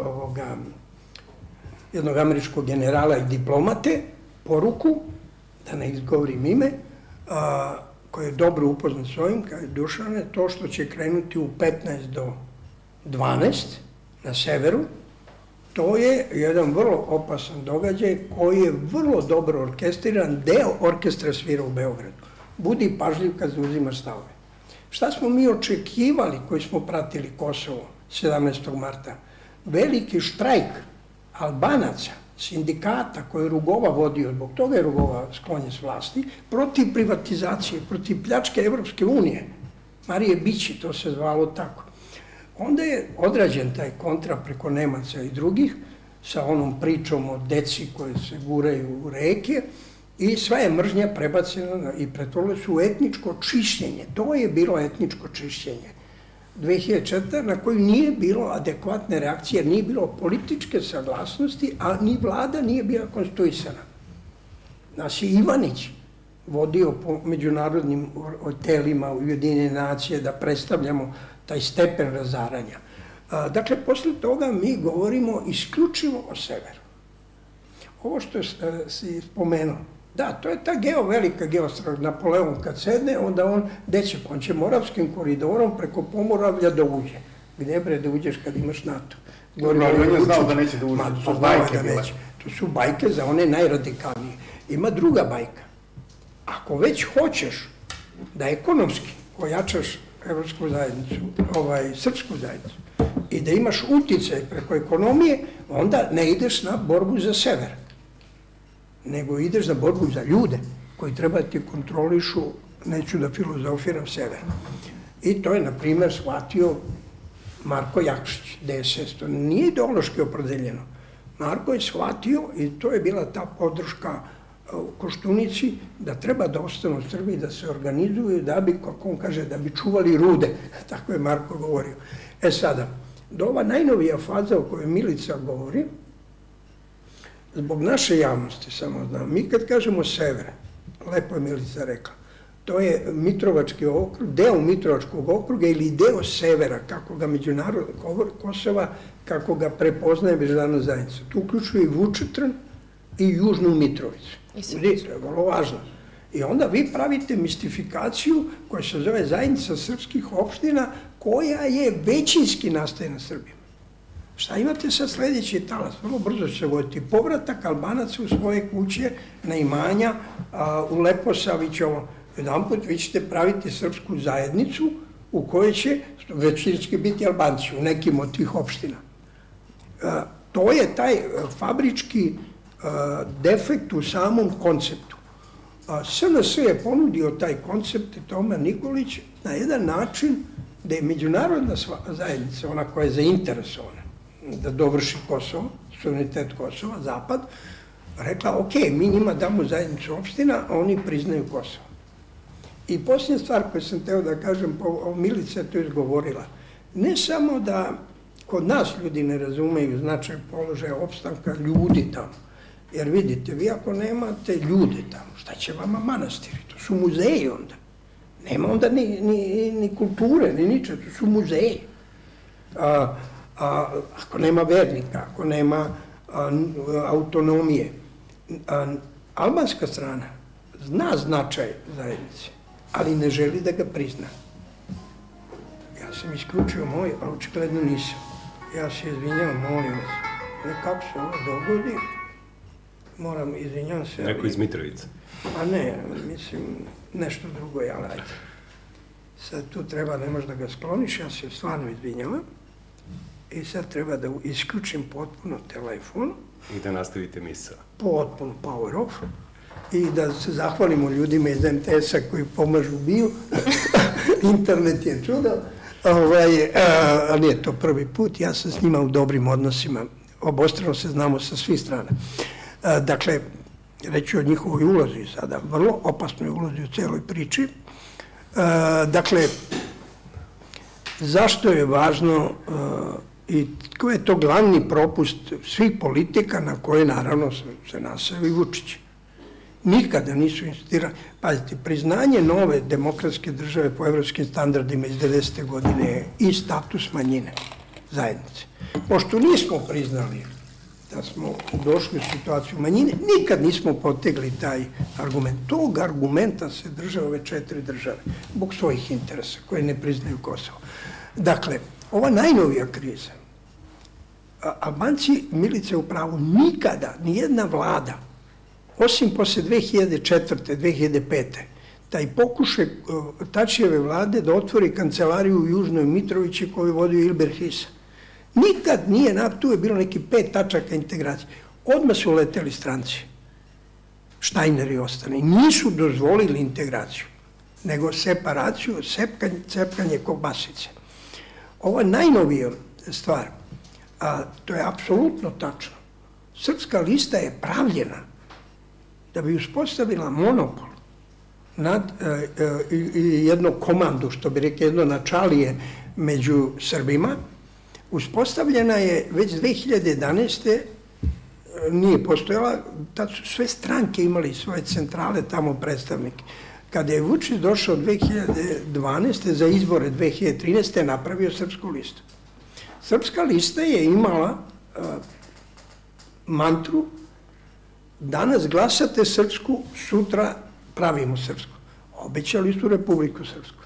ovoga, jednog američkog generala i diplomate poruku, da ne izgovorim ime, a, koji je dobro upoznat s ovim, kao je Dušane, to što će krenuti u 15 do 12 na severu, To je jedan vrlo opasan događaj koji je vrlo dobro orkestriran, deo orkestra svira u Beogradu. Budi pažljiv kad uzimaš stavove. Šta smo mi očekivali koji smo pratili Kosovo 17. marta? Veliki štrajk Albanaca, sindikata koje je Rugova vodio, zbog toga je Rugova sklonjen s vlasti, protiv privatizacije, protiv pljačke Evropske unije. Marije Bići, to se zvalo tako. Onda je odrađen taj kontra preko Nemaca i drugih sa onom pričom o deci koje se guraju u reke i sva je mržnja prebacena i pretvorila su u etničko čišćenje. To je bilo etničko čišćenje. 2004. na koju nije bilo adekvatne reakcije, nije bilo političke saglasnosti, a ni vlada nije bila konstituisana. Nas je Ivanić vodio po međunarodnim telima Ujedinjene nacije da predstavljamo taj stepen razaranja. Dakle, posle toga mi govorimo isključivo o severu. Ovo što si spomenuo, Da, to je ta geo, velika geostrog Napoleon kad sedne, onda on, gde će, on će Moravskim koridorom preko Pomoravlja da uđe. Gde bre da uđeš kad imaš NATO? Govorio no, on je znao da neće da uđe, to su bajke da neće. To su bajke za one najradikalnije. Ima druga bajka. Ako već hoćeš da ekonomski ojačaš evropsku zajednicu, ovaj, srpsku zajednicu, i da imaš uticaj preko ekonomije, onda ne ideš na borbu za sever nego ideš za borbu za ljude koji treba da ti kontrolišu, neću da filozofiram sebe. I to je, na primer, shvatio Marko Jakšić, DSS. To nije ideološki opredeljeno. Marko je shvatio i to je bila ta podrška u Koštunici da treba da ostanu u Srbiji, da se organizuju, da bi, kako on kaže, da bi čuvali rude. Tako je Marko govorio. E sada, do ova najnovija faza o kojoj Milica govori, zbog naše javnosti samo znam, mi kad kažemo sever, lepo je Milica rekla, to je Mitrovački okrug, deo Mitrovačkog okruga ili deo severa, kako ga međunarod Kosova, kako ga prepoznaje međunarodna zajednica. Tu uključuje i Vučetrn i Južnu Mitrovicu. Vidite, to je vrlo važno. I onda vi pravite mistifikaciju koja se zove zajednica srpskih opština, koja je većinski nastaje na Srbiji. Šta imate sa sledeći talas? Vrlo brzo će se voditi povratak Albanaca u svoje kuće, na imanja, a, u Leposavićovo. Jedan put vi ćete praviti srpsku zajednicu u kojoj će većinski biti Albanci u nekim od tih opština. A, to je taj fabrički a, defekt u samom konceptu. A, SNS je ponudio taj koncept Toma Nikolić na jedan način da je međunarodna zajednica, ona koja je zainteresovana, da dovrši Kosovo, suverenitet Kosova, Zapad, rekla, ok, mi njima damo zajednicu opština, a oni priznaju Kosovo. I posljednja stvar koju sam teo da kažem, po, Milica je to izgovorila, ne samo da kod nas ljudi ne razumeju značaj položaja opstanka ljudi tamo, jer vidite, vi ako nemate ljude tamo, šta će vama manastiri? To su muzeji onda. Nema onda ni, ni, ni kulture, ni niče, to su muzeji. A, a, ako nema vernika, ako nema a, autonomije. A, albanska strana zna značaj zajednice, ali ne želi da ga prizna. Ja sam isključio moj, a očigledno nisam. Ja se izvinjam, molim vas. Ne kako se ovo dogodi, moram, izvinjam se. Neko iz Mitrovice. A ne, mislim, nešto drugo, ja ajde. Sad tu treba, ne možeš da ga skloniš, ja se stvarno izvinjavam. I sad treba da isključim potpuno telefon. I da nastavite misao. Potpuno power off. I da se zahvalimo ljudima iz MTS-a koji pomažu bio. Internet je čudo. Ovaj, a, a nije to prvi put, ja sam s njima u dobrim odnosima. Obostrano se znamo sa svih strana. A, dakle, reći o njihovoj ulozi sada, vrlo opasnoj ulozi u celoj priči. A, dakle, zašto je važno a, I ko je to glavni propust svih politika na koje naravno se nasavi Vučić. Nikada nisu insistirali. Pazite, priznanje nove demokratske države po evropskim standardima iz 90. godine i status manjine zajednice. Pošto nismo priznali da smo došli u situaciju manjine, nikad nismo potegli taj argument. Tog argumenta se drža ove četiri države, zbog svojih interesa koje ne priznaju Kosovo. Dakle, ova najnovija kriza, Albanci, Milice u pravu, nikada, ni jedna vlada, osim posle 2004. 2005. taj pokušaj Tačijeve vlade da otvori kancelariju u Južnoj Mitrovići koju vodio Ilber Hisa. Nikad nije, na, tu je bilo neki pet tačaka integracije. Odmah su leteli stranci. Štajner i ostane. Nisu dozvolili integraciju, nego separaciju, sepkanje, cepkanje kobasice. Ovo je najnovija stvar a to je apsolutno tačno. Srpska lista je pravljena da bi uspostavila monopol nad e, e, jednu komandu, što bi rekli jedno načalije među Srbima, uspostavljena je već 2011. E, nije postojala, tad su sve stranke imali svoje centrale, tamo predstavnike. Kada je Vučić došao 2012. za izbore 2013. napravio Srpsku listu. Srpska lista je imala uh, mantru danas glasate Srpsku, sutra pravimo Srpsku. Obećali su Republiku Srpsku.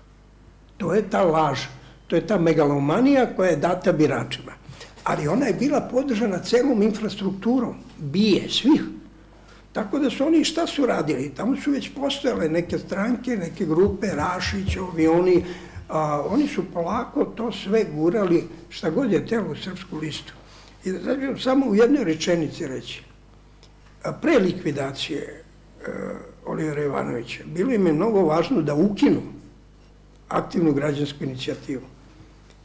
To je ta laž, to je ta megalomanija koja je data biračima. Ali ona je bila podržana celom infrastrukturom, bije, svih. Tako da su oni šta su radili? Tamo su već postojale neke stranke, neke grupe, Rašić, ovi oni, a, oni su polako to sve gurali, šta god je telo u srpsku listu. I da znači, samo u jednoj rečenici reći, a, pre likvidacije a, e, Olivera Ivanovića, bilo im je mnogo važno da ukinu aktivnu građansku inicijativu,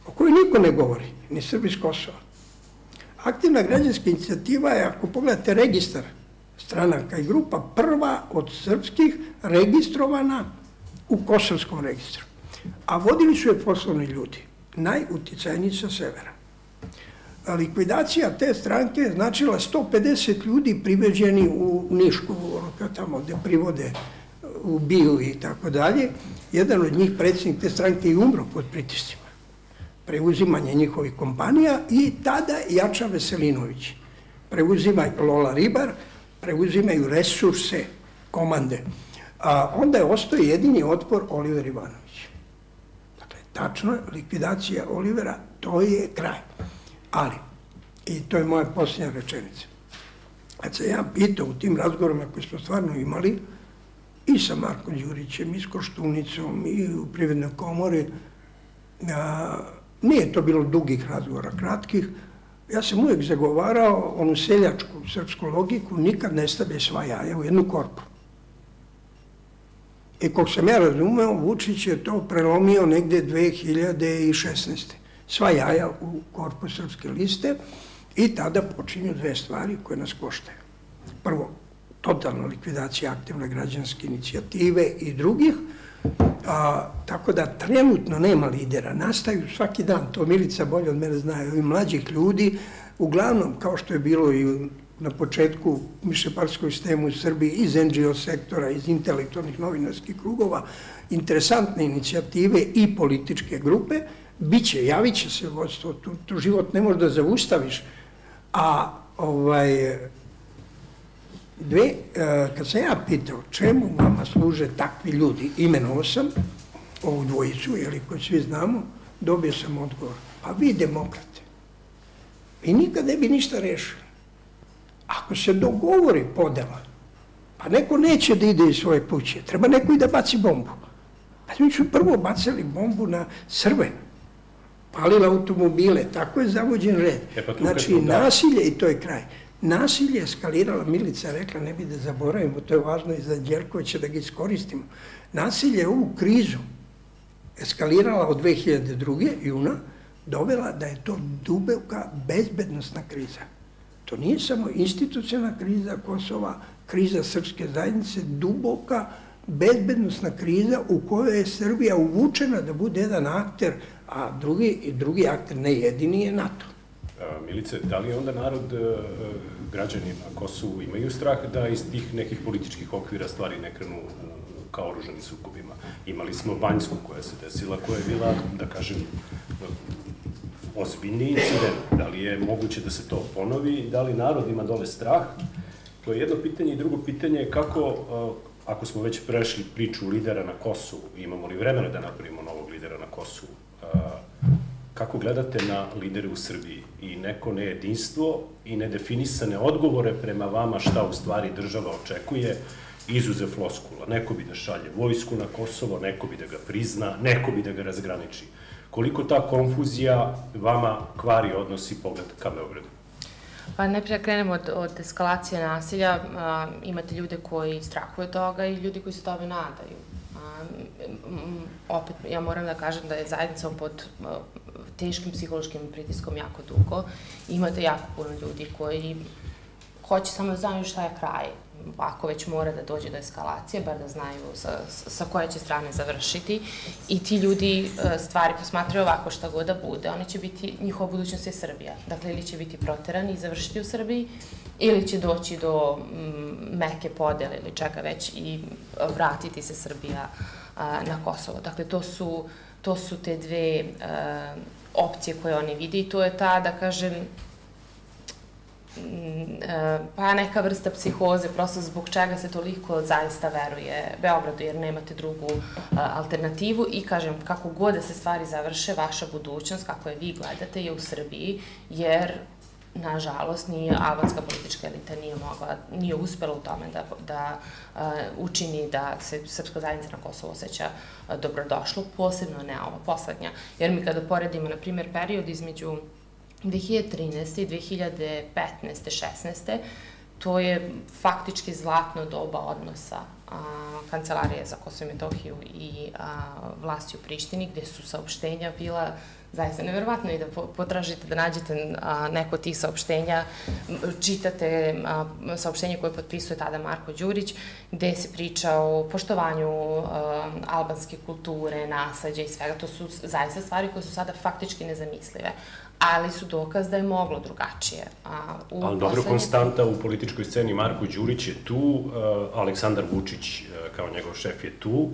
o kojoj niko ne govori, ni Srbi iz Kosova. Aktivna građanska inicijativa je, ako pogledate registar stranaka i grupa, prva od srpskih registrovana u kosovskom registru. A vodili su je poslovni ljudi, najuticajniji sa severa. Likvidacija te stranke značila 150 ljudi priveđeni u Nišku, tamo gde privode u Biju i tako dalje. Jedan od njih, predsjednik te stranke, i umro pod pritiscima. Preuzimanje njihovih kompanija i tada Jača Veselinović. Preuzima Lola Ribar, preuzimaju resurse komande. A onda je ostao jedini otpor Oliver Ivanović. Dakle, tačno likvidacija Olivera, to je kraj. Ali, i to je moja posljednja rečenica, kad se ja pitao u tim razgovorima koje smo stvarno imali, i sa Markom Đurićem, i s Koštunicom, i u Privrednoj komori, a, nije to bilo dugih razgovora, kratkih, ja sam uvijek zagovarao onu seljačku srpsku logiku, nikad ne stavlje sva jaja u jednu korpu. I kog sam ja razumeo, Vučić je to prelomio negde 2016. Sva jaja u korpu srpske liste i tada počinju dve stvari koje nas koštaju. Prvo, totalna likvidacija aktivne građanske inicijative i drugih, A, tako da trenutno nema lidera, nastaju svaki dan, to Milica bolje od mene znaju, i mlađih ljudi, uglavnom, kao što je bilo i na početku mišeparskoj sistemu u Srbiji iz NGO sektora, iz intelektualnih novinarskih krugova, interesantne inicijative i političke grupe, bit će, javit će se vodstvo, tu, tu život ne može da zaustaviš, a ovaj, Dve, e, kad sam ja pitao čemu vama služe takvi ljudi, imenovao sam ovu dvojicu, jeli, koji svi znamo, dobio sam odgovor. Pa vi demokrate, vi nikad ne bi ništa rešili. Ako se dogovori podela, pa neko neće da ide iz svoje kuće, treba neko i da baci bombu. Pa mi su prvo bacali bombu na Srbe, palili automobile, tako je zavođen red. E pa znači, da. nasilje i to je kraj. Nasilje eskalirala, Milica rekla, ne bi da zaboravimo, to je važno i za Đerkovića da ga iskoristimo. Nasilje ovu krizu eskalirala od 2002. juna, dovela da je to duboka bezbednostna kriza. To nije samo institucijna kriza Kosova, kriza srpske zajednice, duboka bezbednostna kriza u kojoj je Srbija uvučena da bude jedan akter, a drugi, drugi akter, ne jedini, je NATO. Milice, da li onda narod, e, građani na Kosovu imaju strah da iz tih nekih političkih okvira stvari ne krenu kao oružanim sukobima? Imali smo Banjsku koja se desila, koja je bila, da kažem, ozbiljni incident. Da li je moguće da se to ponovi? Da li narod ima dole strah? To je jedno pitanje. I drugo pitanje je kako, e, ako smo već prešli priču lidera na Kosovu, imamo li vremena da napravimo novog lidera na Kosovu? Kako gledate na lidere u Srbiji i neko nejedinstvo i nedefinisane odgovore prema vama šta u stvari država očekuje, izuze floskula. Neko bi da šalje vojsku na Kosovo, neko bi da ga prizna, neko bi da ga razgraniči. Koliko ta konfuzija vama kvari odnosi pogled ka Beogradu? Pa najprije da krenemo od, od eskalacije nasilja. A, imate ljude koji strahuju toga i ljudi koji se tome nadaju. A, opet, ja moram da kažem da je zajednica pod teškim psihološkim pritiskom jako dugo. Imate jako puno ljudi koji hoće samo da znaju šta je kraj. Ako već mora da dođe do eskalacije, bar da znaju sa, sa koje će strane završiti. I ti ljudi e, stvari posmatraju ovako šta god da bude. Oni će biti, njihova budućnost je Srbija. Dakle, ili će biti proterani i završiti u Srbiji, ili će doći do mm, meke podele ili čega već i vratiti se Srbija na Kosovo. Dakle, to su, to su te dve a, opcije koje oni vide i to je ta, da kažem, e, pa neka vrsta psihoze, prosto zbog čega se toliko zaista veruje Beogradu, jer nemate drugu e, alternativu i kažem, kako god da se stvari završe, vaša budućnost, kako je vi gledate, je u Srbiji, jer nažalost, nije albanska politička elita nije mogla, nije uspela u tome da, da uh, učini da se srpska zajednica na Kosovo osjeća uh, dobrodošlo, posebno ne ova poslednja. Jer mi kada poredimo, na primjer, period između 2013. i 2015. 16. to je faktički zlatno doba odnosa a, Kancelarije za Kosovo i Metohiju i a, vlasti u Prištini, gde su saopštenja bila zaista neverovatno i da potražite da nađete a, neko od tih saopštenja, čitate a, saopštenje koje potpisuje tada Marko Đurić, gde se priča o poštovanju a, albanske kulture, nasađa i svega. To su zaista stvari koje su sada faktički nezamislive ali su dokaz da je moglo drugačije. A, u ali dobro, konstanta u političkoj sceni Marko Đurić je tu, uh, Aleksandar Vučić uh, kao njegov šef je tu,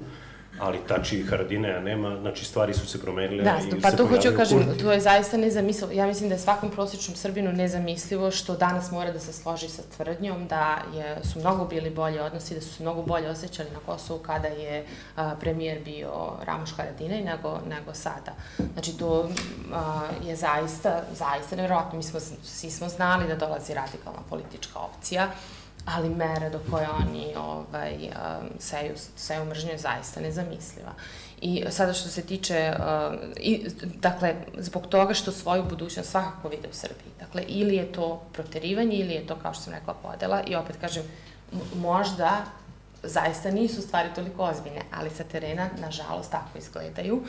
ali Tači i Haradine nema, znači stvari su se promenile da, i pa to hoću kažem, kurti. to je zaista nezamislivo. Ja mislim da je svakom prosječnom Srbinu nezamislivo što danas mora da se složi sa tvrdnjom da je, su mnogo bili bolji odnosi, da su se mnogo bolje osjećali na Kosovu kada je a, premijer bio Ramoš Haradinaj nego, nego sada. Znači to a, je zaista, zaista nevjerojatno. Mi smo, svi smo znali da dolazi radikalna politička opcija, ali mera do koje oni ovaj, um, seju, seju mržnju je zaista nezamisliva. I sada što se tiče, uh, i, dakle, zbog toga što svoju budućnost svakako vide u Srbiji. Dakle, ili je to proterivanje, ili je to, kao što sam rekla, podela. I opet kažem, možda zaista nisu stvari toliko ozbiljne, ali sa terena, nažalost, tako izgledaju.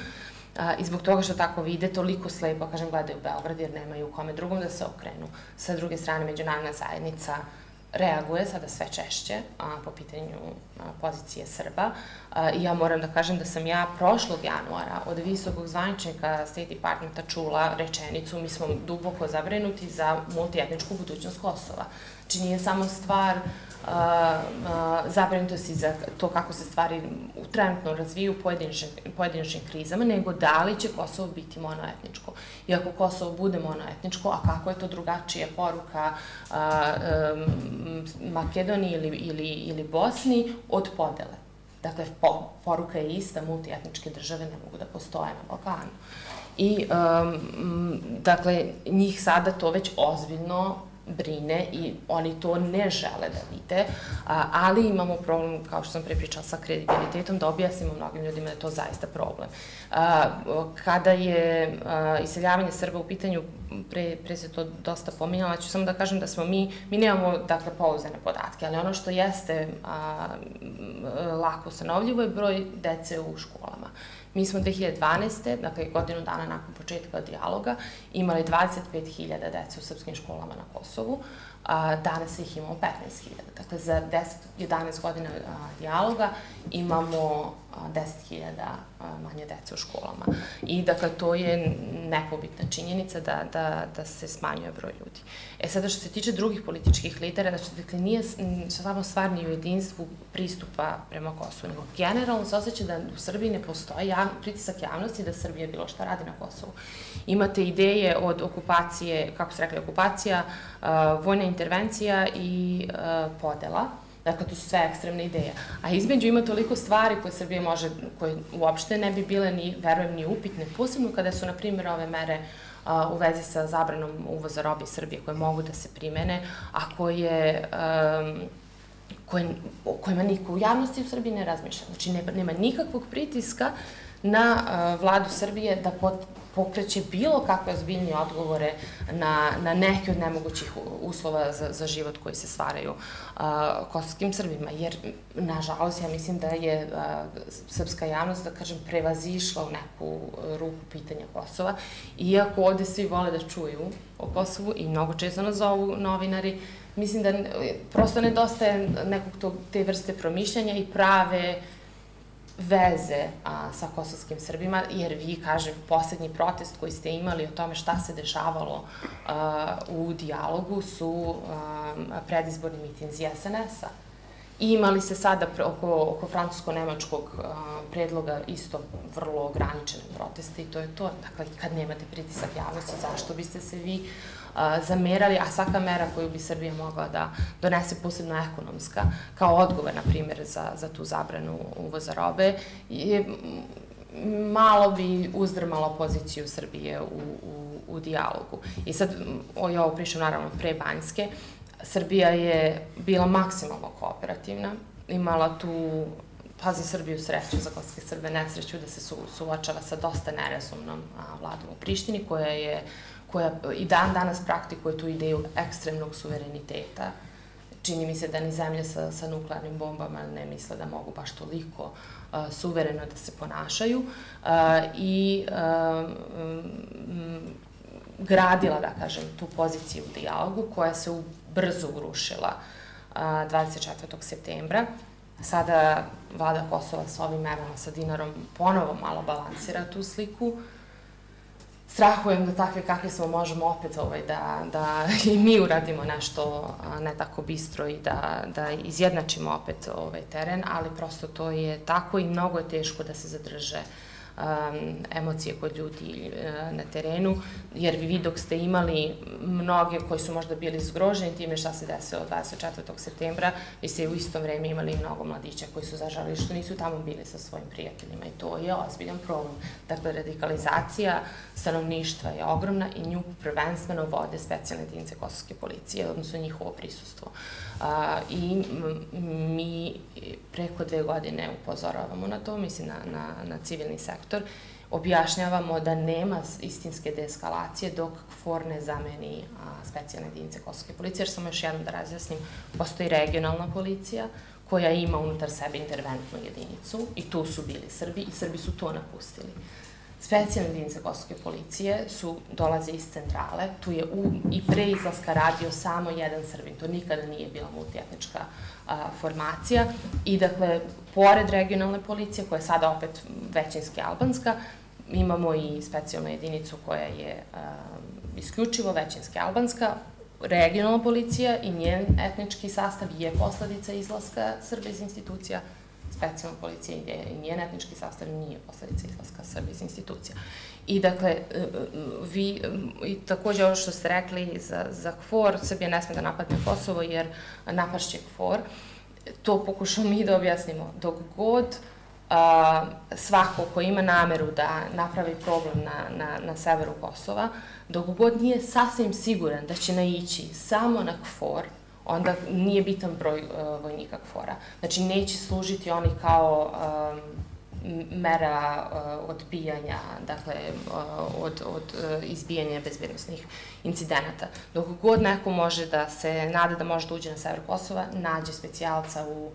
A, I zbog toga što tako vide, toliko slepo, kažem, gledaju Beograd jer nemaju kome drugom da se okrenu. Sa druge strane, međunarodna zajednica uh, reaguje sada sve češće a, po pitanju a, pozicije Srba. A, ja moram da kažem da sam ja prošlog januara od visokog zvaničnika State Departmenta čula rečenicu mi smo duboko zabrinuti za multietničku budućnost Kosova. Znači nije samo stvar zabrinutosti za to kako se stvari trenutno razviju u pojedinačnim krizama, nego da li će Kosovo biti monoetničko. I ako Kosovo bude monoetničko, a kako je to drugačija poruka Makedoniji ili, ili, ili Bosni od podele. Dakle, po, poruka je ista, multietničke države ne mogu da postoje na Balkanu. I, dakle, njih sada to već ozbiljno brine i oni to ne žele da vide, ali imamo problem, kao što sam prepričala, sa kredibilitetom, da objasnimo mnogim ljudima da je to zaista problem. Kada je iseljavanje Srba u pitanju, pre, pre se to dosta pominjala, ću samo da kažem da smo mi, mi nemamo, dakle, pouzdane podatke, ali ono što jeste lako stanovljivo je broj dece u školama. Mi smo 2012. dakle godinu dana nakon početka dijaloga, imali 25.000 dece u srpskim školama na Kosovu, a, danas ih imamo 15.000. Dakle, za 10-11 godina dijaloga imamo 10.000 manje dece u školama. I dakle, to je nepobitna činjenica da, da, da se smanjuje broj ljudi. E sada, što se tiče drugih političkih lidera, znači, dakle, nije samo stvar ni u jedinstvu pristupa prema Kosovu, nego generalno se osjeća da u Srbiji ne postoji jav, pritisak javnosti da Srbija bilo šta radi na Kosovu. Imate ideje od okupacije, kako se rekli, okupacija, vojna intervencija i podela, Dakle, to su sve ekstremne ideje. A između ima toliko stvari koje Srbija može, koje uopšte ne bi bile ni, verujem, ni upitne, posebno kada su, na primjer, ove mere u vezi sa zabranom uvoza robi iz Srbije koje mogu da se primene, a koje, koje, o kojima niko u javnosti u Srbiji ne razmišlja. Znači, ne, nema nikakvog pritiska na uh, vladu Srbije da pot, pokreće bilo kakve ozbiljnije odgovore na, na neke od nemogućih uslova za, za život koji se stvaraju uh, kosovskim Srbima. Jer, nažalost, ja mislim da je uh, srpska javnost, da kažem, prevazišla u neku ruku pitanja Kosova. Iako ovde svi vole da čuju o Kosovu i mnogo često nas zovu novinari, mislim da prosto nedostaje nekog tog, te vrste promišljanja i prave veze a, sa kosovskim Srbima, jer vi, kažem, poslednji protest koji ste imali o tome šta se dešavalo a, u dijalogu su a, predizborni mitinzi SNS-a. I imali se sada oko, oko francusko-nemačkog predloga isto vrlo ograničene proteste i to je to. Dakle, kad nemate pritisak javnosti, zašto biste se vi zamerali, a svaka mera koju bi Srbija mogla da donese, posebno ekonomska, kao odgovor, na primjer, za, za tu zabranu uvoza robe, je malo bi uzdrmalo poziciju Srbije u, u, u dijalogu. I sad, o, ja ovo pričam naravno pre Banjske, Srbija je bila maksimalno kooperativna, imala tu pa za Srbiju sreću, za kosovske Srbe nesreću da se su, suočava sa dosta nerazumnom a, vladom u Prištini koja je koja i dan danas praktikuje tu ideju ekstremnog suvereniteta. Čini mi se da ni zemlje sa, sa nuklearnim bombama ne misle da mogu baš toliko uh, suvereno da se ponašaju uh, i uh, um, gradila, da kažem, tu poziciju u dijalogu koja se brzo urušila 24. septembra. Sada vlada Kosova sa ovim merama sa dinarom ponovo malo balansira tu sliku. Strahujem da takve kakve smo možemo opet ovaj, da, da i mi uradimo nešto ne tako bistro i da, da izjednačimo opet ovaj teren, ali prosto to je tako i mnogo je teško da se zadrže uh, um, emocije kod ljudi uh, na terenu, jer vi dok ste imali mnoge koji su možda bili zgroženi time šta se desilo 24. septembra, vi ste u isto vreme imali mnogo mladića koji su zažalili što nisu tamo bili sa svojim prijateljima i to je ozbiljan problem. Dakle, radikalizacija stanovništva je ogromna i nju prvenstveno vode specijalne jedinice kosovske policije, odnosno njihovo prisustvo. A, I mi preko dve godine upozoravamo na to, mislim na, na, na civilni sektor, objašnjavamo da nema istinske deeskalacije dok KFOR ne zameni a, specijalne jedinice Kosovske policije, jer samo još jednom da razjasnim, postoji regionalna policija koja ima unutar sebe interventnu jedinicu i tu su bili Srbi i Srbi su to napustili. Specijalne jedinice Kosovske policije su, dolaze iz centrale, tu je u, i pre izlaska radio samo jedan Srbin, to nikada nije bila multietnička a, formacija. I dakle, pored regionalne policije, koja je sada opet većinski albanska, imamo i specijalnu jedinicu koja je a, isključivo većinski albanska, regionalna policija i njen etnički sastav je posledica izlaska Srbe iz institucija specijalna policija i njen etnički sastav nije posledica izlaska Srbije iz institucija. I dakle, e, e, vi, i takođe ovo što ste rekli za, za KFOR, Srbija ne sme da napadne Kosovo jer napašće KFOR, to pokušamo mi da objasnimo. Dok god a, svako ko ima nameru da napravi problem na, na, na severu Kosova, dok god nije sasvim siguran da će naići samo na KFOR, onda nije bitan broj uh, vojnika KFOR-a. Znači, neće služiti oni kao um, mera uh, odbijanja, dakle, uh, od, od uh, izbijanja bezbednostnih incidenata. Dok god neko može da se nada da može da uđe na sever Kosova, nađe specijalca u uh,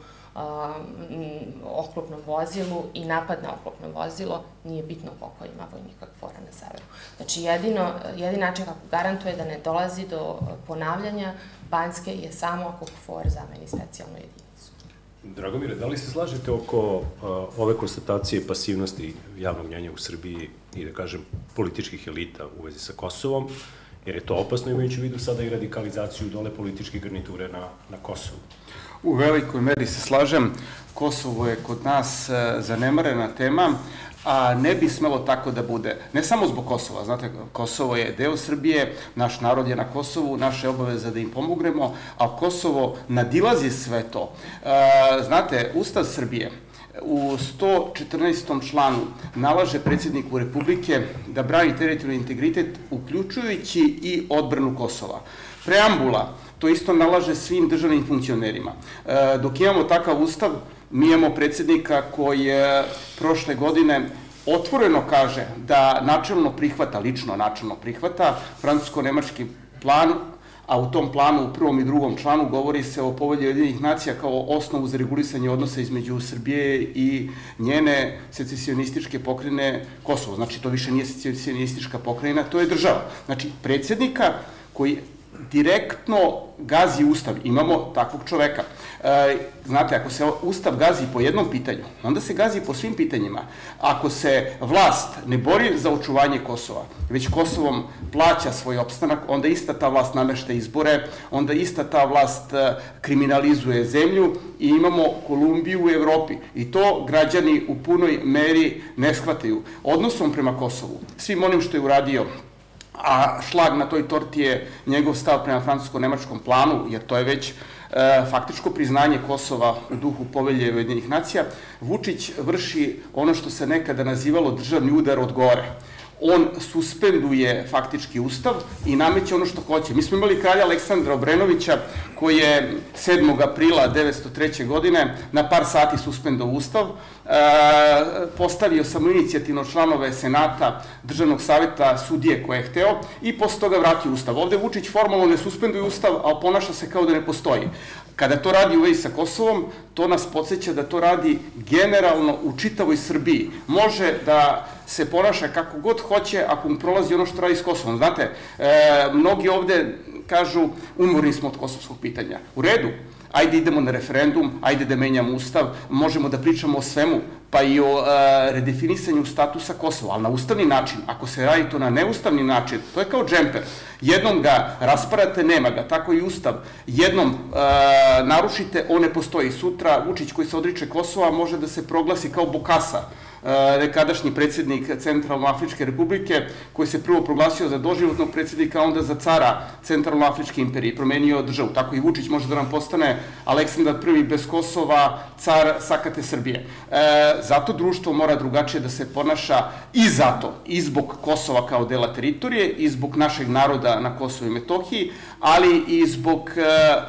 oklopnom vozilu i napad na oklopno vozilo, nije bitno koliko ima vojnika KFOR-a na severu. Znači, jedino, jedin način kako garantuje da ne dolazi do ponavljanja Banjske je samo ako KFOR zameni specijalnu jedinicu. Dragomire, da li se slažete oko uh, ove konstatacije pasivnosti javnog mnjenja u Srbiji i da kažem političkih elita u vezi sa Kosovom, jer je to opasno imajući u vidu sada i radikalizaciju dole političke garniture na, na Kosovu? U velikoj meri se slažem. Kosovo je kod nas uh, zanemarena tema a ne bi smelo tako da bude. Ne samo zbog Kosova, znate, Kosovo je deo Srbije, naš narod je na Kosovu, naša je obaveza da im pomognemo, a Kosovo nadilazi sve to. E, znate, Ustav Srbije, u 114. članu nalaže predsjedniku Republike da brani teritorijalni integritet, uključujući i odbranu Kosova. Preambula to isto nalaže svim državnim funkcionerima. E, dok imamo takav ustav, Mi imamo predsednika koji je prošle godine otvoreno kaže da načelno prihvata, lično načelno prihvata francusko-nemački plan, a u tom planu, u prvom i drugom članu, govori se o povolji jedinih nacija kao osnovu za regulisanje odnosa između Srbije i njene secesionističke pokrene Kosovo. Znači, to više nije secesionistička pokrajina, to je država. Znači, predsednika koji direktno gazi Ustav. Imamo takvog čoveka. E, znate, ako se Ustav gazi po jednom pitanju, onda se gazi po svim pitanjima. Ako se vlast ne bori za očuvanje Kosova, već Kosovom plaća svoj opstanak, onda ista ta vlast namešte izbore, onda ista ta vlast e, kriminalizuje zemlju i imamo Kolumbiju u Evropi. I to građani u punoj meri ne shvataju. Odnosom prema Kosovu, svim onim što je uradio a šlag na toj torti je njegov stav prema francusko-nemačkom planu, jer to je već e, faktičko priznanje Kosova u duhu povelje Ujedinjenih nacija, Vučić vrši ono što se nekada nazivalo državni udar od gore on suspenduje faktički ustav i nameće ono što hoće. Mi smo imali kralja Aleksandra Obrenovića koji je 7. aprila 1903. godine na par sati suspendao ustav, postavio samo inicijativno članove Senata Državnog saveta sudije koje je hteo i posle toga vratio ustav. Ovde Vučić formalno ne suspenduje ustav, a ponaša se kao da ne postoji. Kada to radi u vezi sa Kosovom, to nas podsjeća da to radi generalno u čitavoj Srbiji. Može da se ponaša kako god hoće ako mu prolazi ono što radi s Kosovom. Znate, e, mnogi ovde kažu umorni smo od kosovskog pitanja. U redu, ajde idemo na referendum, ajde da menjamo ustav, možemo da pričamo o svemu, pa i o e, redefinisanju statusa Kosova, ali na ustavni način. Ako se radi to na neustavni način, to je kao džemper. Jednom ga rasparate, nema ga, tako i ustav. Jednom e, narušite, on ne postoji. Sutra Vučić koji se odriče Kosova može da se proglasi kao Bokasa nekadašnji predsednik Centralno-Afričke republike, koji se prvo proglasio za doživotnog predsednika, onda za cara Centralno-Afričke imperije, promenio državu. Tako i Vučić može da nam postane Aleksandar I bez Kosova, car Sakate Srbije. E, zato društvo mora drugačije da se ponaša i zato, i zbog Kosova kao dela teritorije, i zbog našeg naroda na Kosovo i Metohiji, ali i zbog e, e,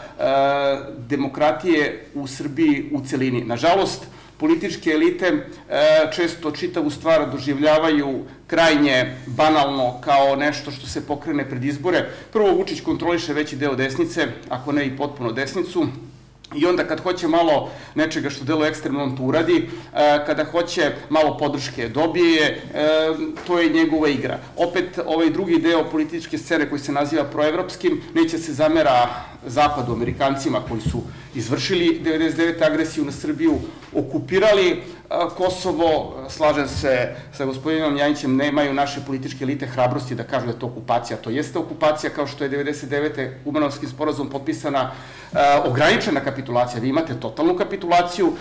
demokratije u Srbiji u celini. Nažalost, političke elite e, često čitavu stvar doživljavaju krajnje banalno kao nešto što se pokrene pred izbore. Prvo Vučić kontroliše veći deo desnice, ako ne i potpuno desnicu, I onda kad hoće malo nečega što delo ekstremno, on to uradi, e, kada hoće malo podrške dobije, e, to je njegova igra. Opet, ovaj drugi deo političke scene koji se naziva proevropskim, neće se zamera zapadu, amerikancima koji su izvršili 99. agresiju na Srbiju, okupirali Kosovo, slažem se sa gospodinom Janjićem, nemaju naše političke elite hrabrosti da kažu da je to okupacija. To jeste okupacija kao što je 99. Umanovskim sporazum potpisana ograničena kapitulacija. Vi imate totalnu kapitulaciju,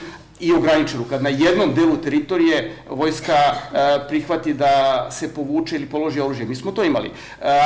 i ograničenu. Kad na jednom delu teritorije vojska prihvati da se povuče ili položi oružje. Mi smo to imali.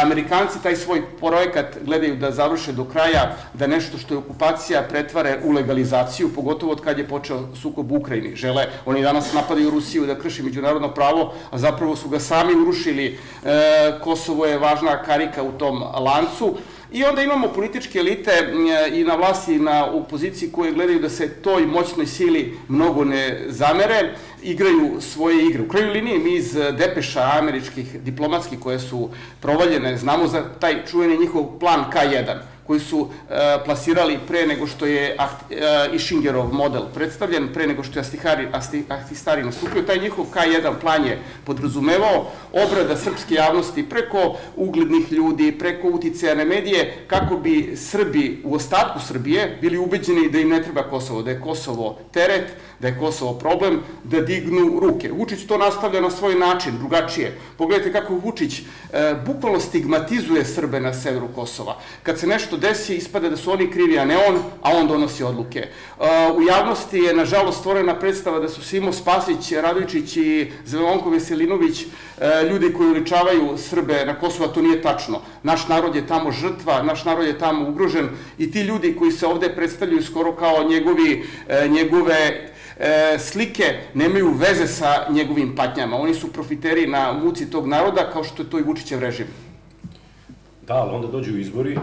Amerikanci taj svoj projekat gledaju da završe do kraja, da nešto što je okupacija pretvare u legalizaciju, pogotovo od kad je počeo sukob u Ukrajini. Žele, oni danas napadaju Rusiju da krši međunarodno pravo, a zapravo su ga sami urušili. E, Kosovo je važna karika u tom lancu. I onda imamo političke elite i na vlasti i na opoziciji koje gledaju da se toj moćnoj sili mnogo ne zamere, igraju svoje igre. U kraju linije mi iz depeša američkih diplomatskih koje su provaljene, znamo za taj čuveni njihov plan K1 koji su e, plasirali pre nego što je e, Ishingerov model predstavljen, pre nego što je Astihari nastupio. Taj njihov K1 plan je podrazumevao obrada srpske javnosti preko uglednih ljudi, preko uticajane medije, kako bi Srbi u ostatku Srbije bili ubeđeni da im ne treba Kosovo, da je Kosovo teret, da je Kosovo problem, da dignu ruke. Vučić to nastavlja na svoj način, drugačije. Pogledajte kako Vučić e, bukvalno stigmatizuje Srbe na severu Kosova. Kad se nešto desi, ispada da su oni krivi, a ne on, a on donosi odluke. E, u javnosti je, nažalost, stvorena predstava da su Simo Spasić, Radovičić i Zelonko Veselinović e, ljudi koji uličavaju Srbe na Kosovo, to nije tačno. Naš narod je tamo žrtva, naš narod je tamo ugrožen i ti ljudi koji se ovde predstavljaju skoro kao njegovi, e, njegove e, slike nemaju veze sa njegovim patnjama. Oni su profiteri na muci tog naroda, kao što je to i Vučićev režim. Da, ali onda dođu izbori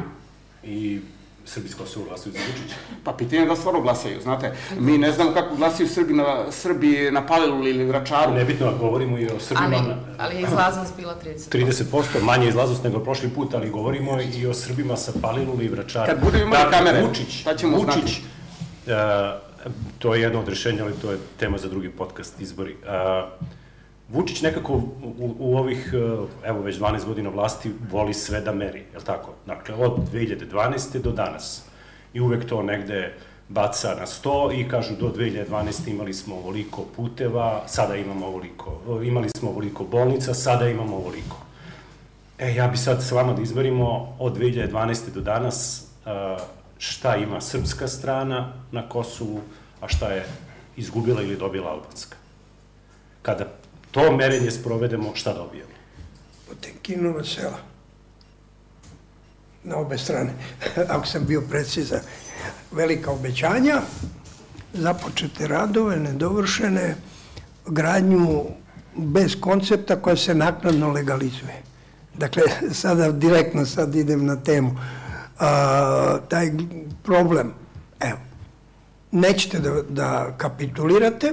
i Srbi s Kosova glasaju za Vučića. Pa pitanje je da stvarno glasaju, znate. Mi ne znamo kako glasaju Srbi na, Srbi na Paliluli ili Vračaru. Nebitno, govorimo i o Srbima... Ali, ali je izlaznost bila 30%. 30%, manje izlaznost nego prošli put, ali govorimo i o Srbima sa Paliluli i Vračara. Kad budemo imali dakle, kamere, Vučić, pa ćemo Vučić, znati. Uh, to je jedno od rešenja, ali to je tema za drugi podcast, izbori. Uh, Vučić nekako u, u ovih, e, evo već 12 godina vlasti, voli sve da meri, je li tako? Dakle, od 2012. do danas. I uvek to negde baca na sto i kažu do 2012. imali smo ovoliko puteva, sada imamo ovoliko, imali smo ovoliko bolnica, sada imamo ovoliko. E, ja bi sad s vama da izmerimo od 2012. do danas e, šta ima srpska strana na Kosovu, a šta je izgubila ili dobila albanska. Kada to merenje sprovedemo, šta dobijemo? Potemkinova sela. Na obe strane, ako sam bio precizan. Velika obećanja, započete radove, nedovršene, gradnju bez koncepta koja se naknadno legalizuje. Dakle, sada direktno sad idem na temu. A, taj problem, evo, nećete da, da kapitulirate,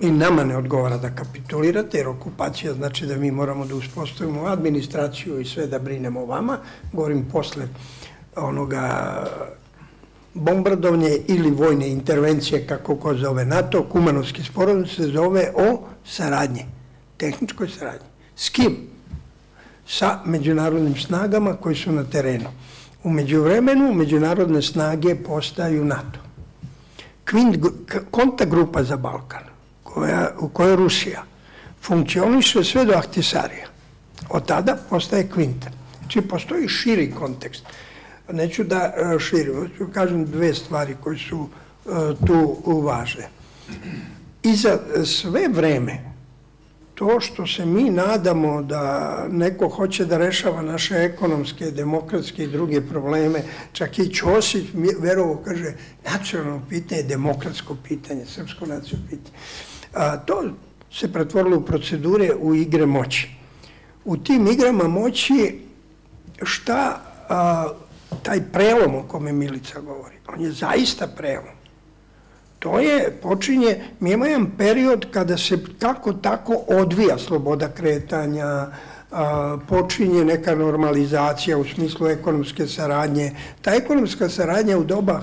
i nama ne odgovara da kapitulirate, jer okupacija znači da mi moramo da uspostavimo administraciju i sve da brinemo o vama. Govorim posle onoga bombardovnje ili vojne intervencije, kako ko zove NATO, Kumanovski sporazum se zove o saradnji, tehničkoj saradnji. S kim? Sa međunarodnim snagama koji su na terenu. Umeđu vremenu međunarodne snage postaju NATO. Kvint, konta grupa za Balkan koja, u kojoj Rusija funkcioniše sve do Ahtisarija. Od tada postaje Kvinta. Znači, postoji širi kontekst. Neću da e, širim, ću kažem dve stvari koje su e, tu važne. I za sve vreme, to što se mi nadamo da neko hoće da rešava naše ekonomske, demokratske i druge probleme, čak i Ćosić verovo kaže nacionalno pitanje, demokratsko pitanje, srpsko nacionalno pitanje. A, to se pretvorilo u procedure u igre moći. U tim igrama moći šta a, taj prelom o kome Milica govori, on je zaista prelom. To je, počinje, mi imamo jedan period kada se kako tako odvija sloboda kretanja, a, počinje neka normalizacija u smislu ekonomske saradnje. Ta ekonomska saradnja u doba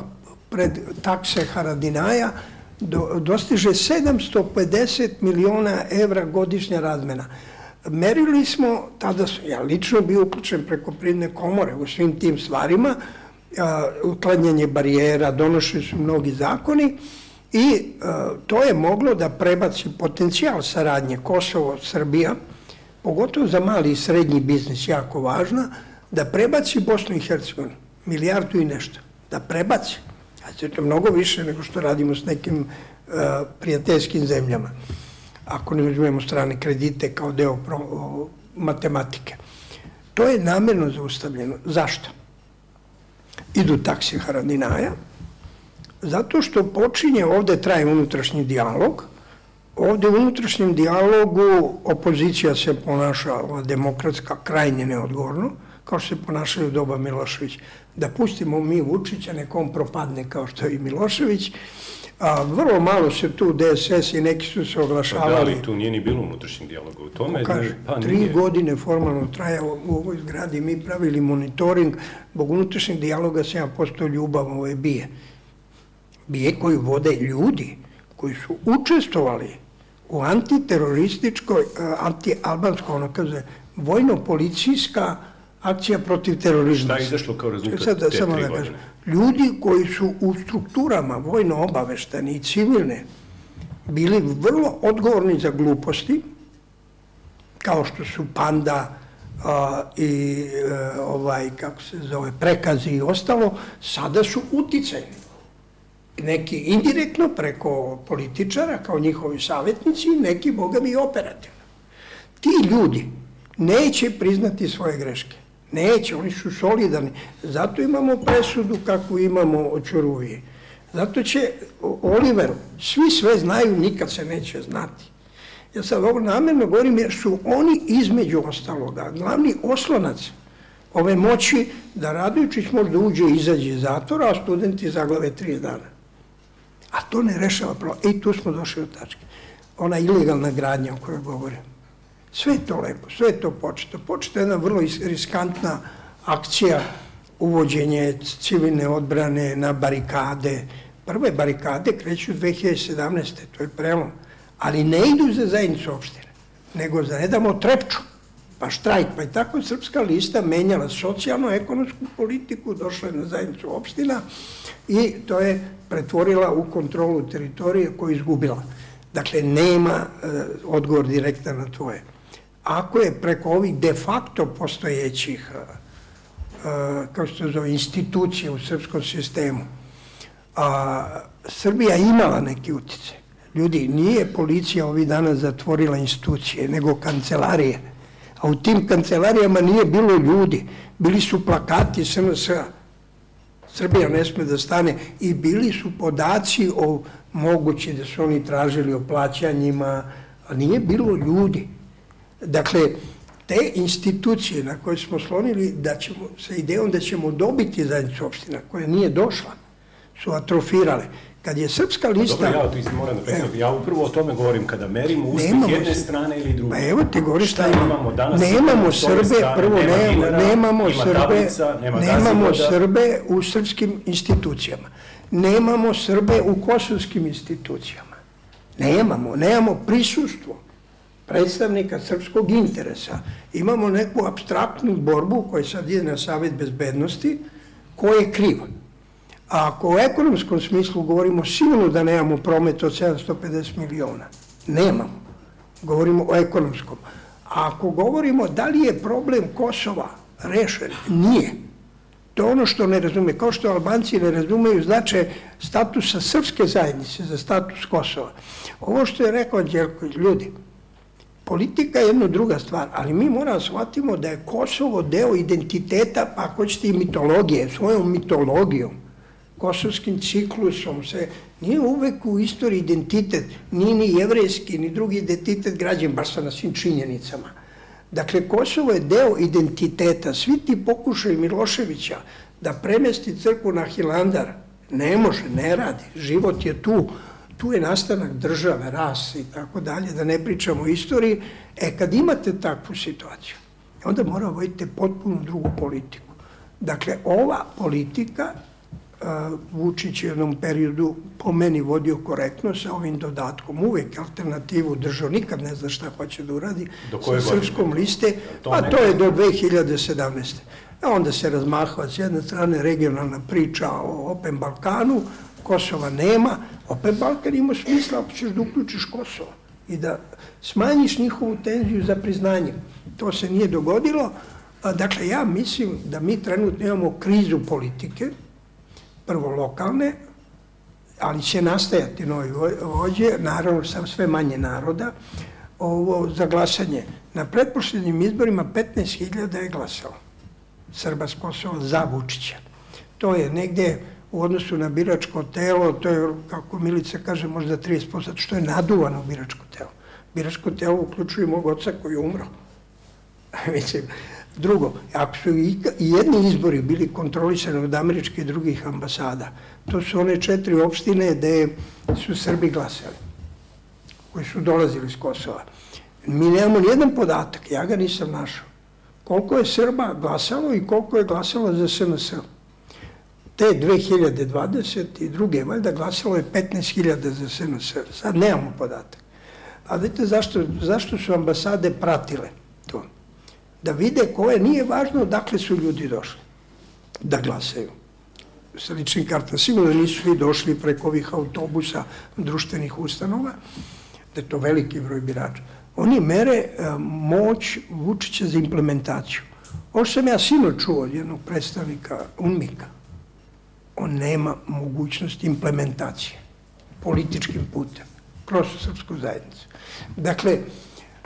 pred takse Haradinaja do, dostiže 750 miliona evra godišnja razmena. Merili smo, tada ja lično bio uključen preko pridne komore u svim tim stvarima, uklanjanje barijera, donošeni su mnogi zakoni i a, to je moglo da prebaci potencijal saradnje Kosovo-Srbija, pogotovo za mali i srednji biznis, jako važna, da prebaci Bosnu i Hercegovinu, milijardu i nešto, da prebaci. Znači, to je mnogo više nego što radimo s nekim uh, prijateljskim zemljama. Ako ne uzmemo strane kredite kao deo pro, o, matematike. To je namerno zaustavljeno. Zašto? Idu taksi Haradinaja, zato što počinje, ovde traje unutrašnji dijalog, ovde u unutrašnjem dijalogu opozicija se ponaša, demokratska, krajnje neodgovorno, kao što se ponašaju u doba Milošević da pustimo mi Vučića, nekom propadne kao što je i Milošević, a vrlo malo se tu DSS i neki su se oglašavali. Pa da, ali tu nije ni bilo unutrašnjeg dijaloga u tome. Kaže, pa tri nije. godine formalno traja u ovoj zgradi, mi pravili monitoring, bog unutrašnjeg dijaloga se ja postao ljubav ove bije. Bije koju vode ljudi koji su učestvovali u antiterorističkoj, anti-albansko, ono kaže, vojno-policijska akcija protiv terorizma. Šta je izašlo kao rezultat Sad, te samo da kažem, Ljudi koji su u strukturama vojno obavešteni i civilne bili vrlo odgovorni za gluposti, kao što su Panda a, i a, e, ovaj, kako se zove, prekazi i ostalo, sada su uticajni. Neki indirektno preko političara, kao njihovi savjetnici, neki, boga mi, operativno. Ti ljudi neće priznati svoje greške. Neće, oni su solidarni. Zato imamo presudu kakvu imamo od Čuruvije. Zato će Oliver, svi sve znaju, nikad se neće znati. Ja sad ovo namjerno govorim jer su oni između ostaloga, glavni oslonac ove moći da Radovičić možda uđe i izađe iz zatvora, a studenti zaglave tri dana. A to ne rešava problem. I tu smo došli do tačke. Ona ilegalna gradnja o kojoj govorim. Sve je to lepo, sve je to početo. Početo je jedna vrlo riskantna akcija uvođenje civilne odbrane na barikade. Prve barikade kreću 2017. To je prelom. ali ne idu za zajednicu opštine, nego za ne damo trepču, pa štrajk, pa je tako Srpska lista menjala socijalno-ekonomsku politiku, došla je na zajednicu opština i to je pretvorila u kontrolu teritorije koju je izgubila. Dakle, nema e, odgovor direktan na tvoje. Ako je preko ovih de facto postojećih e, e, kao što zove, institucije u srpskom sistemu, a, Srbija imala neki utice. Ljudi, nije policija ovih dana zatvorila institucije, nego kancelarije. A u tim kancelarijama nije bilo ljudi, bili su plakati SNS-a. Srbija ne sme da stane i bili su podaci o mogući da su oni tražili o plaćanjima, a nije bilo ljudi. Dakle, te institucije na koje smo slonili da ćemo, sa idejom da ćemo dobiti zajednicu opština koja nije došla, su atrofirale. Kad je srpska lista... Dobro, ja tu moram da prekam. Ja upravo o tome govorim kada merimo uspeh jedne strane ili druge. Pa evo ti govoriš šta imamo danas. Nemamo Srbe, prvo nema, nemamo, dinara, nemamo Srbe, tablica, nema nemamo Srbe u srpskim institucijama. Nemamo Srbe u kosovskim institucijama. Nemamo, nemamo prisustvo predstavnika srpskog interesa. Imamo neku abstraktnu borbu koja sad ide na Savet bezbednosti, ko je kriva. A ako u ekonomskom smislu govorimo sigurno da nemamo promet od 750 miliona. Nemamo. Govorimo o ekonomskom. A ako govorimo da li je problem Kosova rešen, nije. To je ono što ne razume. Kao što Albanci ne razumeju značaj statusa srpske zajednice za status Kosova. Ovo što je rekao Đelković, ljudi, politika je jedna druga stvar, ali mi moramo shvatimo da je Kosovo deo identiteta, pa ako ćete i mitologije, svojom mitologijom kosovskim ciklusom se nije uvek u istoriji identitet, nije ni jevrejski, ni drugi identitet građen, baš sa na svim činjenicama. Dakle, Kosovo je deo identiteta. Svi ti pokušaj Miloševića da premesti crkvu na Hilandar, ne može, ne radi. Život je tu, tu je nastanak države, rase i tako dalje, da ne pričamo o istoriji. E, kad imate takvu situaciju, onda mora voditi potpuno drugu politiku. Dakle, ova politika Vučić je u jednom periodu po meni vodio korektno sa ovim dodatkom. Uvek alternativu držao, nikad ne zna šta hoće da uradi sa srpskom liste, pa to je do 2017. A onda se razmahava s jedne strane regionalna priča o Open Balkanu, Kosova nema, Open Balkan ima smisla ako ćeš da uključiš Kosovo i da smanjiš njihovu tenziju za priznanje. To se nije dogodilo. Dakle, ja mislim da mi trenutno imamo krizu politike, prvo lokalne, ali će nastajati novi vođe, naravno sam sve manje naroda, ovo za glasanje. Na pretposljednjim izborima 15.000 je glasalo Srba s Kosova za Vučića. To je negde u odnosu na biračko telo, to je, kako Milica kaže, možda 30%, što je naduvano biračko telo. Biračko telo uključuje mog oca koji je umro. Mislim, Drugo, ako su i jedni izbori bili kontrolisani od američke i drugih ambasada, to su one četiri opštine gde su Srbi glasali, koji su dolazili iz Kosova. Mi nemamo nijedan podatak, ja ga nisam našao. Koliko je Srba glasalo i koliko je glasalo za SNS. Te 2022. valjda glasalo je 15.000 za SNS. Sad nemamo podatak. A vidite zašto, zašto su ambasade pratile to? Da vide koje, nije važno dakle su ljudi došli da glasaju sa ličnim kartama. Sigurno nisu svi došli preko ovih autobusa društvenih ustanova, da je to veliki broj birača. Oni mere e, moć Vučića za implementaciju. Ovo sam ja sino čuo od jednog predstavnika UNMIKA. On nema mogućnost implementacije političkim putem kroz srpsku zajednicu. Dakle,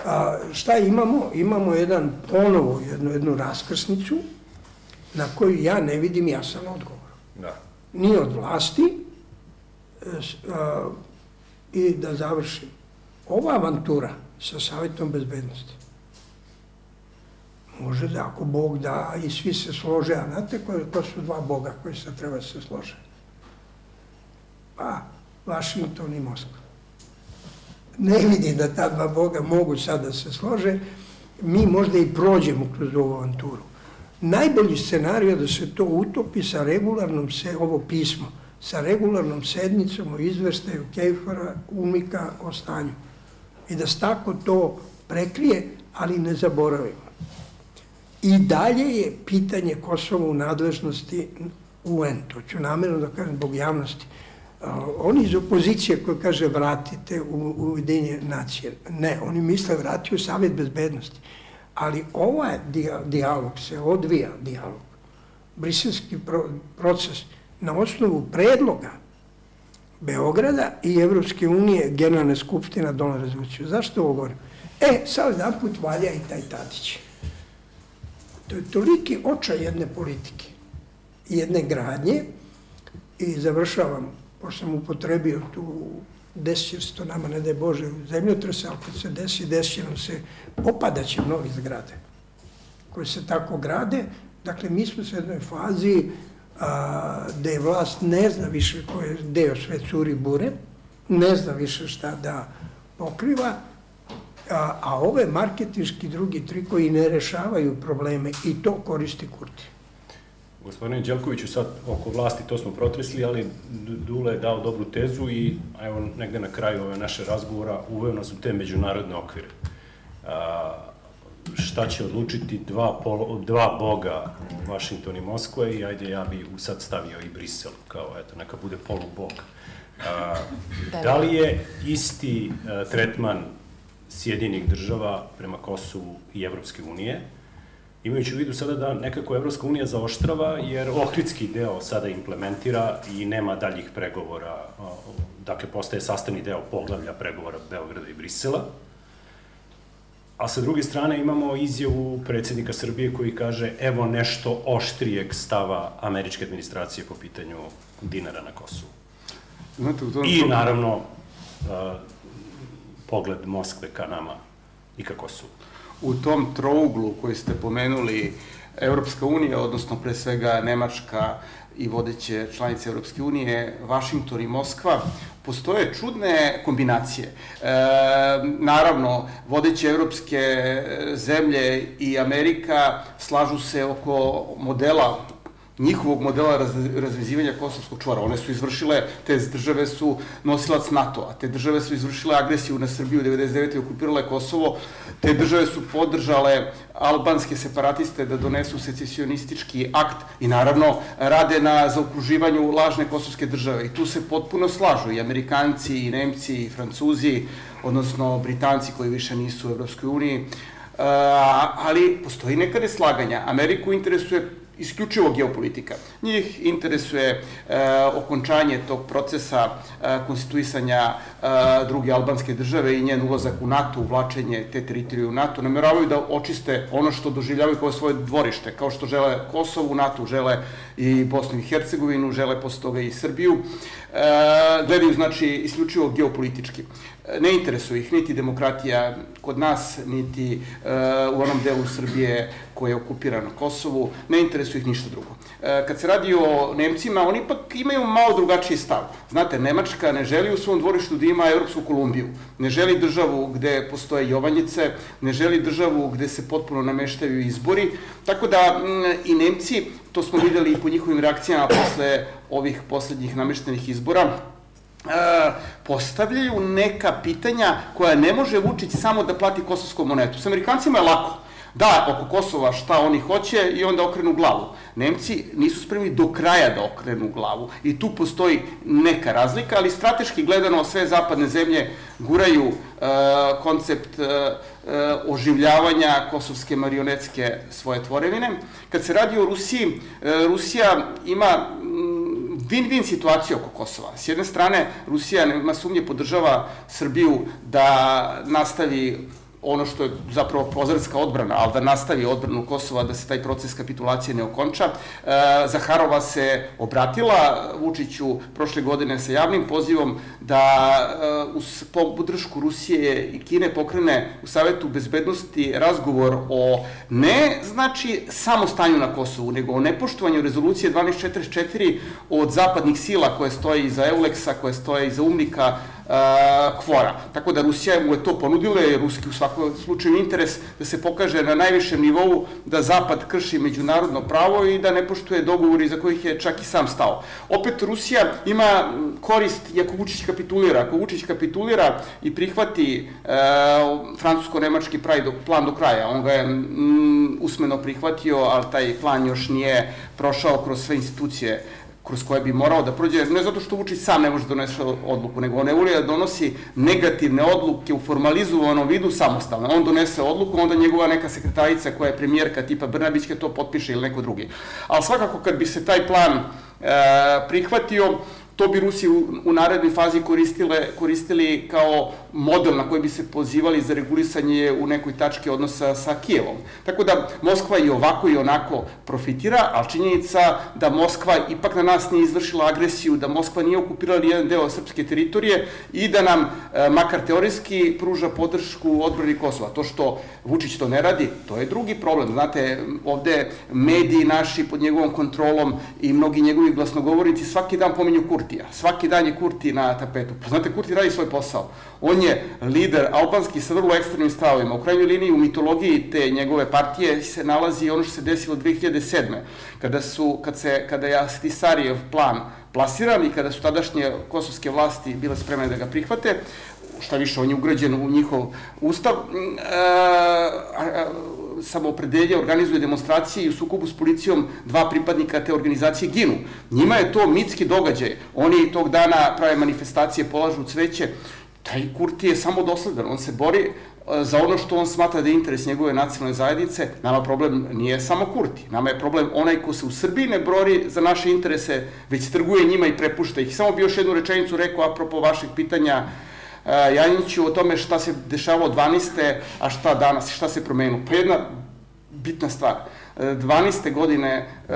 A, šta imamo? Imamo jedan ponovo, jednu, jednu raskrsnicu na koju ja ne vidim jasan odgovor. Da. Ni od vlasti a, i da završim. Ova avantura sa Savjetom bezbednosti može da ako Bog da i svi se slože, a znate koje, ko su dva Boga koji se treba da se slože? Pa, Vašington i Moskva ne vidi da ta dva Boga mogu sad da se slože, mi možda i prođemo kroz ovu avanturu. Najbolji scenarij da se to utopi sa regularnom, se, ovo pismo, sa regularnom sednicom o izveštaju Kejfara, Umika o stanju. i da se tako to prekrije, ali ne zaboravimo. I dalje je pitanje Kosova u nadležnosti UN, to ću namjerno da kažem zbog javnosti. Oni iz opozicije koji kaže vratite u Ujedinje nacije, ne, oni misle vrati u Savjet bezbednosti. Ali ovaj dijalog se odvija, dijalog, briselski proces, na osnovu predloga Beograda i Evropske unije, Generalne skupština donala rezoluciju. Zašto ovo govorim? E, sad jedan put valja i taj Tadić. To je toliki očaj jedne politike, jedne gradnje i završavam, pošto sam upotrebio tu desirstvo nama, ne daj Bože, zemljotrese, ali kad se desi, desi nam se, popadaće mnogi zgrade koje se tako grade. Dakle, mi smo se u jednoj fazi a, gde vlast ne zna više ko je deo sve curi bure, ne zna više šta da pokriva, a, a ove marketinški drugi trikoji ne rešavaju probleme i to koristi Kurti. Gospodine Đelkoviću, sad oko vlasti to smo protresli, ali Dule je dao dobru tezu i evo negde na kraju ove naše razgovora uveo nas u te međunarodne okvire. A, šta će odlučiti dva, polo, dva boga, Washington i Moskva i ajde ja bi sad stavio i Brisel, kao eto, neka bude polubog. A, da, da li je isti a, tretman Sjedinih država prema Kosovu i Evropske unije, imajući u vidu sada da nekako Evropska unija zaoštrava, jer Ohridski deo sada implementira i nema daljih pregovora, dakle postaje sastavni deo poglavlja pregovora Beograda i Brisela, a sa druge strane imamo izjavu predsednika Srbije koji kaže evo nešto oštrijeg stava američke administracije po pitanju dinara na Kosovu. Znate, u tom I naravno pogled Moskve ka nama i ka Kosovu. U tom trouglu koji ste pomenuli, Evropska unija, odnosno pre svega Nemačka i vodeće članice Evropske unije, Vašington i Moskva, postoje čudne kombinacije. E, naravno, vodeće evropske zemlje i Amerika slažu se oko modela njihovog modela raz, razvezivanja kosovskog čvora. One su izvršile, te države su nosilac NATO-a, te države su izvršile agresiju na Srbiju 99. i okupirale Kosovo, te države su podržale albanske separatiste da donesu secesionistički akt i naravno rade na zaokruživanju lažne kosovske države. I tu se potpuno slažu i Amerikanci, i Nemci, i Francuzi, odnosno Britanci koji više nisu u Evropskoj uniji, ali postoji neka neslaganja. Ameriku interesuje isključivo geopolitika. Njih interesuje e, okončanje tog procesa e, konstituisanja e, druge albanske države i njen ulazak u NATO, uvlačenje te teritorije u NATO. Nameravaju da očiste ono što doživljavaju kao svoje dvorište, kao što žele Kosovo u NATO, žele i Bosnu i Hercegovinu, žele posle toga i Srbiju. Gledaju, znači, isključivo geopolitički. Ne interesuje ih niti demokratija kod nas, niti uh, u onom delu Srbije koje je okupirano Kosovu, ne interesuje ih ništa drugo. Uh, kad se radi o Nemcima, oni ipak imaju malo drugačiji stav. Znate, Nemačka ne želi u svom dvorištu da ima Evropsku Kolumbiju, ne želi državu gde postoje Jovanjice, ne želi državu gde se potpuno nameštaju izbori, tako da m, i Nemci, to smo videli i po njihovim reakcijama posle ovih poslednjih nameštenih izbora, E, postavljaju neka pitanja koja ne može Vučić samo da plati kosovskom monetu. S Amerikancima je lako. Da, oko Kosova šta oni hoće i onda okrenu glavu. Nemci nisu spremni do kraja da okrenu glavu i tu postoji neka razlika, ali strateški gledano sve zapadne zemlje guraju uh, koncept uh, uh, oživljavanja kosovske marionetske svoje tvorevine. Kad se radi o Rusiji, Rusija ima win-win situacija oko Kosova. S jedne strane, Rusija, nema sumnje, podržava Srbiju da nastavi ono što je zapravo pozarska odbrana, ali da nastavi odbranu Kosova, da se taj proces kapitulacije ne okonča. E, Zaharova se obratila Vučiću prošle godine sa javnim pozivom da e, uz podršku Rusije i Kine pokrene u Savetu bezbednosti razgovor o ne znači samo stanju na Kosovu, nego o nepoštovanju rezolucije 1244 od zapadnih sila koje stoje iza Euleksa, koje stoje iza Umnika, kvora. Tako da Rusija mu je to ponudila, je ruski u svakom slučaju interes da se pokaže na najvišem nivou da Zapad krši međunarodno pravo i da ne poštuje dogovori za kojih je čak i sam stao. Opet Rusija ima korist i ako Vučić kapitulira. Ako Vučić kapitulira i prihvati e, francusko-nemački plan do kraja, on ga je mm, usmeno prihvatio, ali taj plan još nije prošao kroz sve institucije kroz koje bi morao da prođe, ne zato što Vučić sam ne može da donese odluku, nego on ne ulije da donosi negativne odluke u formalizovanom vidu samostalno. On donese odluku, onda njegova neka sekretarica koja je premijerka tipa Brnabićke to potpiše ili neko drugi. Ali svakako kad bi se taj plan e, prihvatio, to bi Rusi u, u narednoj fazi koristile, koristili kao model na koji bi se pozivali za regulisanje u nekoj tački odnosa sa Kijevom. Tako da Moskva i ovako i onako profitira, ali činjenica da Moskva ipak na nas nije izvršila agresiju, da Moskva nije okupirala jedan deo srpske teritorije i da nam, e, makar teorijski, pruža podršku odbrani Kosova. To što Vučić to ne radi, to je drugi problem. Znate, ovde mediji naši pod njegovom kontrolom i mnogi njegovi glasnogovornici svaki dan pominju Kurtija. Svaki dan je Kurti na tapetu. Pa znate, Kurti radi svoj posao. On je lider albanski sa vrlo ekstremnim stavovima. U krajnjoj liniji u mitologiji te njegove partije se nalazi ono što se desilo 2007. Kada, su, kad, se, kada je Astisarijev plan plasiran i kada su tadašnje kosovske vlasti bile spremne da ga prihvate, šta više, on je ugrađen u njihov ustav, e, organizuje demonstracije i u sukobu s policijom dva pripadnika te organizacije ginu. Njima je to mitski događaj. Oni tog dana prave manifestacije, polažu cveće, taj Kurti je samo dosledan, on se bori e, za ono što on smatra da je interes njegove nacionalne zajednice, nama problem nije samo Kurti, nama je problem onaj ko se u Srbiji ne brori za naše interese, već trguje njima i prepušta ih. Samo bi još jednu rečenicu rekao apropo vašeg pitanja e, Janjiću o tome šta se dešavalo 12. a šta danas, šta se promenuo. Pa jedna bitna stvar. 12. godine e,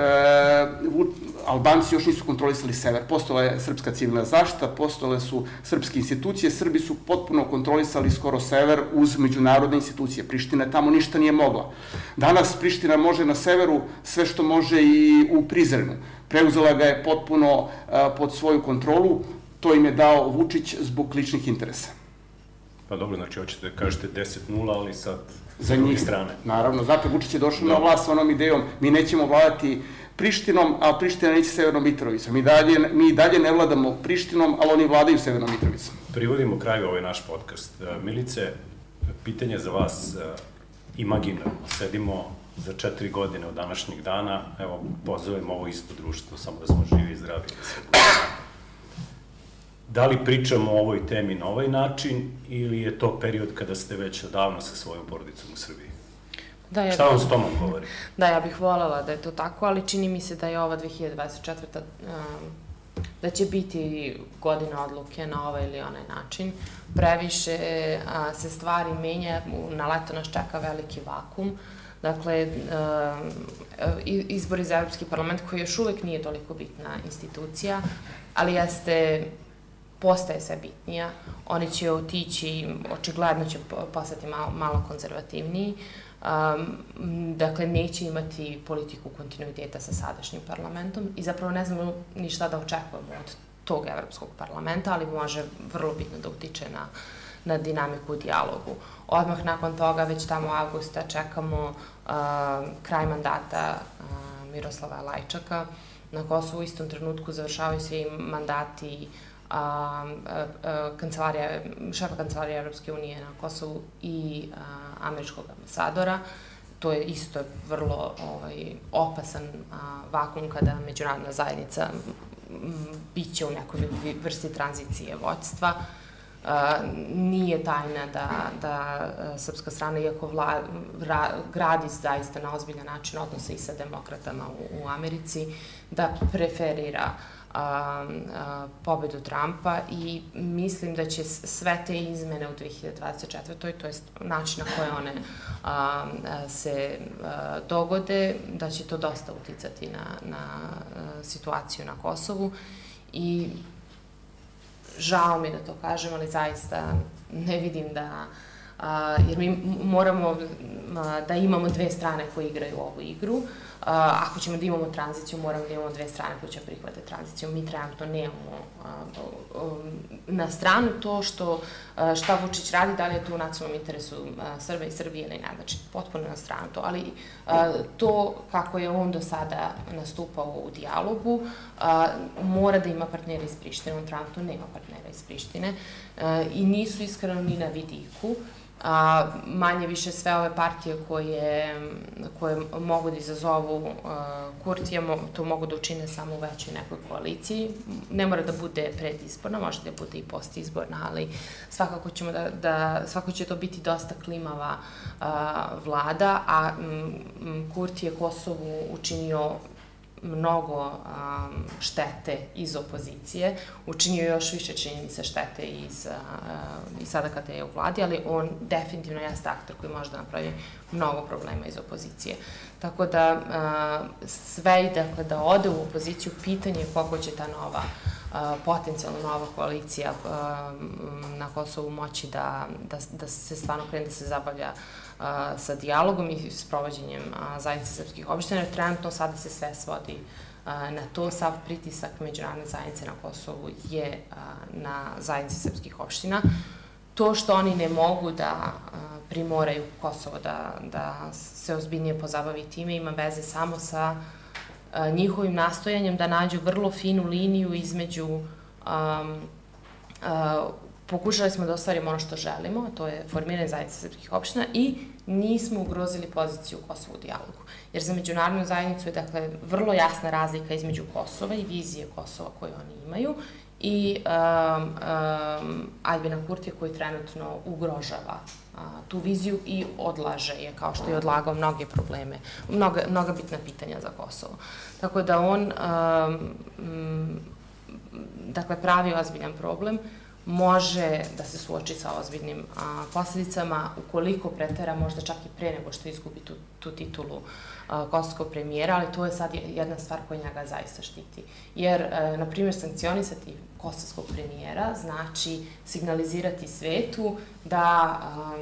Albanci još nisu kontrolisali sever. Postala je srpska civilna zaštita, postale su srpske institucije, Srbi su potpuno kontrolisali skoro sever uz međunarodne institucije. Priština tamo ništa nije mogla. Danas Priština može na severu sve što može i u Prizrenu. Preuzela ga je potpuno e, pod svoju kontrolu, to im je dao Vučić zbog ličnih interesa. Pa dobro, znači hoćete da kažete 10-0, ali sad za njih strane. Naravno, znate, Vučić je došao da. na vlast sa onom idejom, mi nećemo vladati Prištinom, a Priština neće Severnom Mitrovicom. Mi dalje, mi dalje ne vladamo Prištinom, ali oni vladaju Severnom Mitrovicom. Privodimo kraju ovaj naš podcast. E, Milice, pitanje za vas, e, imaginarno, sedimo za četiri godine od današnjeg dana, evo, pozovemo ovo isto društvo, samo da smo živi i zdravi. Da li pričamo o ovoj temi na ovaj način ili je to period kada ste već odavno sa svojom porodicom u Srbiji? Da, ja Šta vam s tomom govori? Da, ja bih voljela da je to tako, ali čini mi se da je ova 2024. Um, da će biti godina odluke na ovaj ili onaj način. Previše a, se stvari menja, na leto nas čeka veliki vakum. Dakle, um, izbori za Evropski parlament koji još uvek nije toliko bitna institucija, ali jeste postaje sve bitnija. Oni će otići, očigledno će postati malo, malo konzervativniji. Um, dakle, neće imati politiku kontinuiteta sa sadašnjim parlamentom i zapravo ne znamo ni šta da očekujemo od tog Evropskog parlamenta, ali može vrlo bitno da utiče na, na dinamiku u dijalogu. Odmah nakon toga, već tamo avgusta, čekamo uh, kraj mandata uh, Miroslava Lajčaka. Na Kosovu u istom trenutku završavaju svi mandati a, a, a, kancelarija, šefa kancelarija Evropske unije na Kosovu i a, američkog ambasadora. To je isto vrlo ovaj, opasan a, vakum kada međunarodna zajednica biće u nekoj vrsti tranzicije vođstva. A, nije tajna da, da srpska strana, iako vla, vra, gradi zaista na ozbiljan način odnose i sa demokratama u, u Americi, da preferira uh, a, a, pobedu Trumpa i mislim da će sve te izmene u 2024. to je način na koje one a, a, se a, dogode, da će to dosta uticati na, na a, situaciju na Kosovu i žao mi da to kažem, ali zaista ne vidim da a, jer mi moramo a, da imamo dve strane koje igraju ovu igru. Ako ćemo da imamo tranziciju, moramo da imamo dve strane koje će prihvate tranziciju. Mi trenutno nemamo na stranu to što šta Vučić radi, da li je to u nacionalnom interesu Srba i Srbije ili ne, znači potpuno na stranu to, ali to kako je on do sada nastupao u dijalogu, mora da ima partnera iz Prištine, on trenutno nema partnera iz Prištine i nisu iskreno ni na vidiku a, manje više sve ove partije koje, koje mogu da izazovu a, Kurtija, to mogu da učine samo u većoj nekoj koaliciji. Ne mora da bude predizborna, može da bude i postizborna, ali svakako ćemo da, da svako će to biti dosta klimava a, vlada, a m, Kurti je Kosovu učinio mnogo um, štete iz opozicije, učinio još više čini mi se štete iz, uh, i sada kada je u vladi, ali on definitivno jeste aktor koji može da napravi mnogo problema iz opozicije. Tako da uh, sve i dakle, da ode u opoziciju, pitanje je koliko će ta nova uh, potencijalno nova koalicija uh, na Kosovu moći da, da, da se stvarno krene da se zabavlja a, sa dijalogom i s provođenjem zajednice srpskih opština, trenutno sada se sve svodi na to, sav pritisak međunarodne zajednice na Kosovu je na zajednici srpskih opština. To što oni ne mogu da primoraju Kosovo da, da se ozbiljnije pozabavi time ima veze samo sa njihovim nastojanjem da nađu vrlo finu liniju između um, pokušali smo da ostvarimo ono što želimo, to je formiranje zajednice srpskih opština i nismo ugrozili poziciju Kosova u dijalogu. Jer za međunarodnu zajednicu je dakle vrlo jasna razlika između Kosova i vizije Kosova koje oni imaju i um, um, Albina Kurtija koji trenutno ugrožava a, tu viziju i odlaže je, kao što je odlagao mnoge probleme, mnoga, mnoga bitna pitanja za Kosovo. Tako da on um, dakle pravi ozbiljan problem može da se suoči sa ozbiljnim a, posledicama ukoliko pretera možda čak i pre nego što izgubi tu, tu titulu kosovskog premijera, ali to je sad jedna stvar koja njega zaista štiti. Jer, a, na primjer, sankcionisati kosovskog premijera znači signalizirati svetu da a,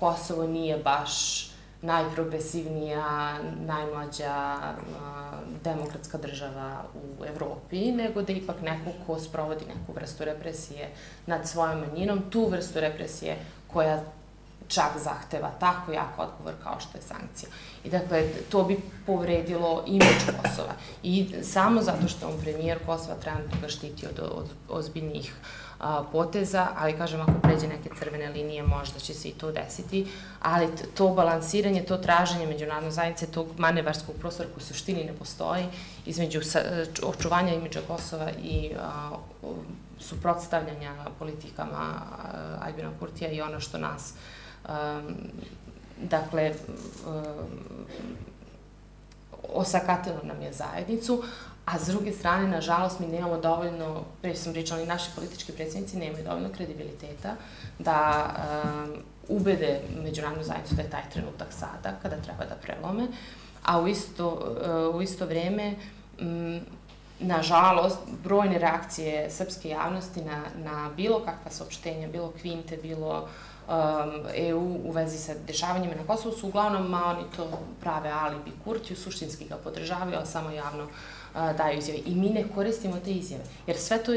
Kosovo nije baš najprogresivnija, najmlađa demokratska država u Evropi, nego da ipak neko ko sprovodi neku vrstu represije nad svojom manjinom, tu vrstu represije koja čak zahteva tako jako odgovor kao što je sankcija. I dakle, to bi povredilo imeđ Kosova. I samo zato što on premijer Kosova trenutno ga štiti od, od ozbiljnih uh, poteza, ali kažem, ako pređe neke crvene linije, možda će se i to desiti, ali to balansiranje, to traženje međunarodne zajednice, tog manevarskog prostora koji u suštini ne postoji, između očuvanja imidža Kosova i suprotstavljanja politikama Albina Kurtija i ono što nas, dakle, osakatilo nam je zajednicu, A s druge strane, nažalost, mi nemamo dovoljno, pre sam pričala, i naši politički predsjednici nemaju dovoljno kredibiliteta da um, ubede međunarodnu zajednicu da je taj trenutak sada, kada treba da prelome, a u isto, uh, u isto vreme, um, nažalost, brojne reakcije srpske javnosti na, na bilo kakva saopštenja, bilo kvinte, bilo um, EU u vezi sa dešavanjima na Kosovu su uglavnom, ma oni to prave alibi Kurtiju, suštinski ga podržavaju, ali samo javno daju izjave. I mi ne koristimo te izjave. Jer sve to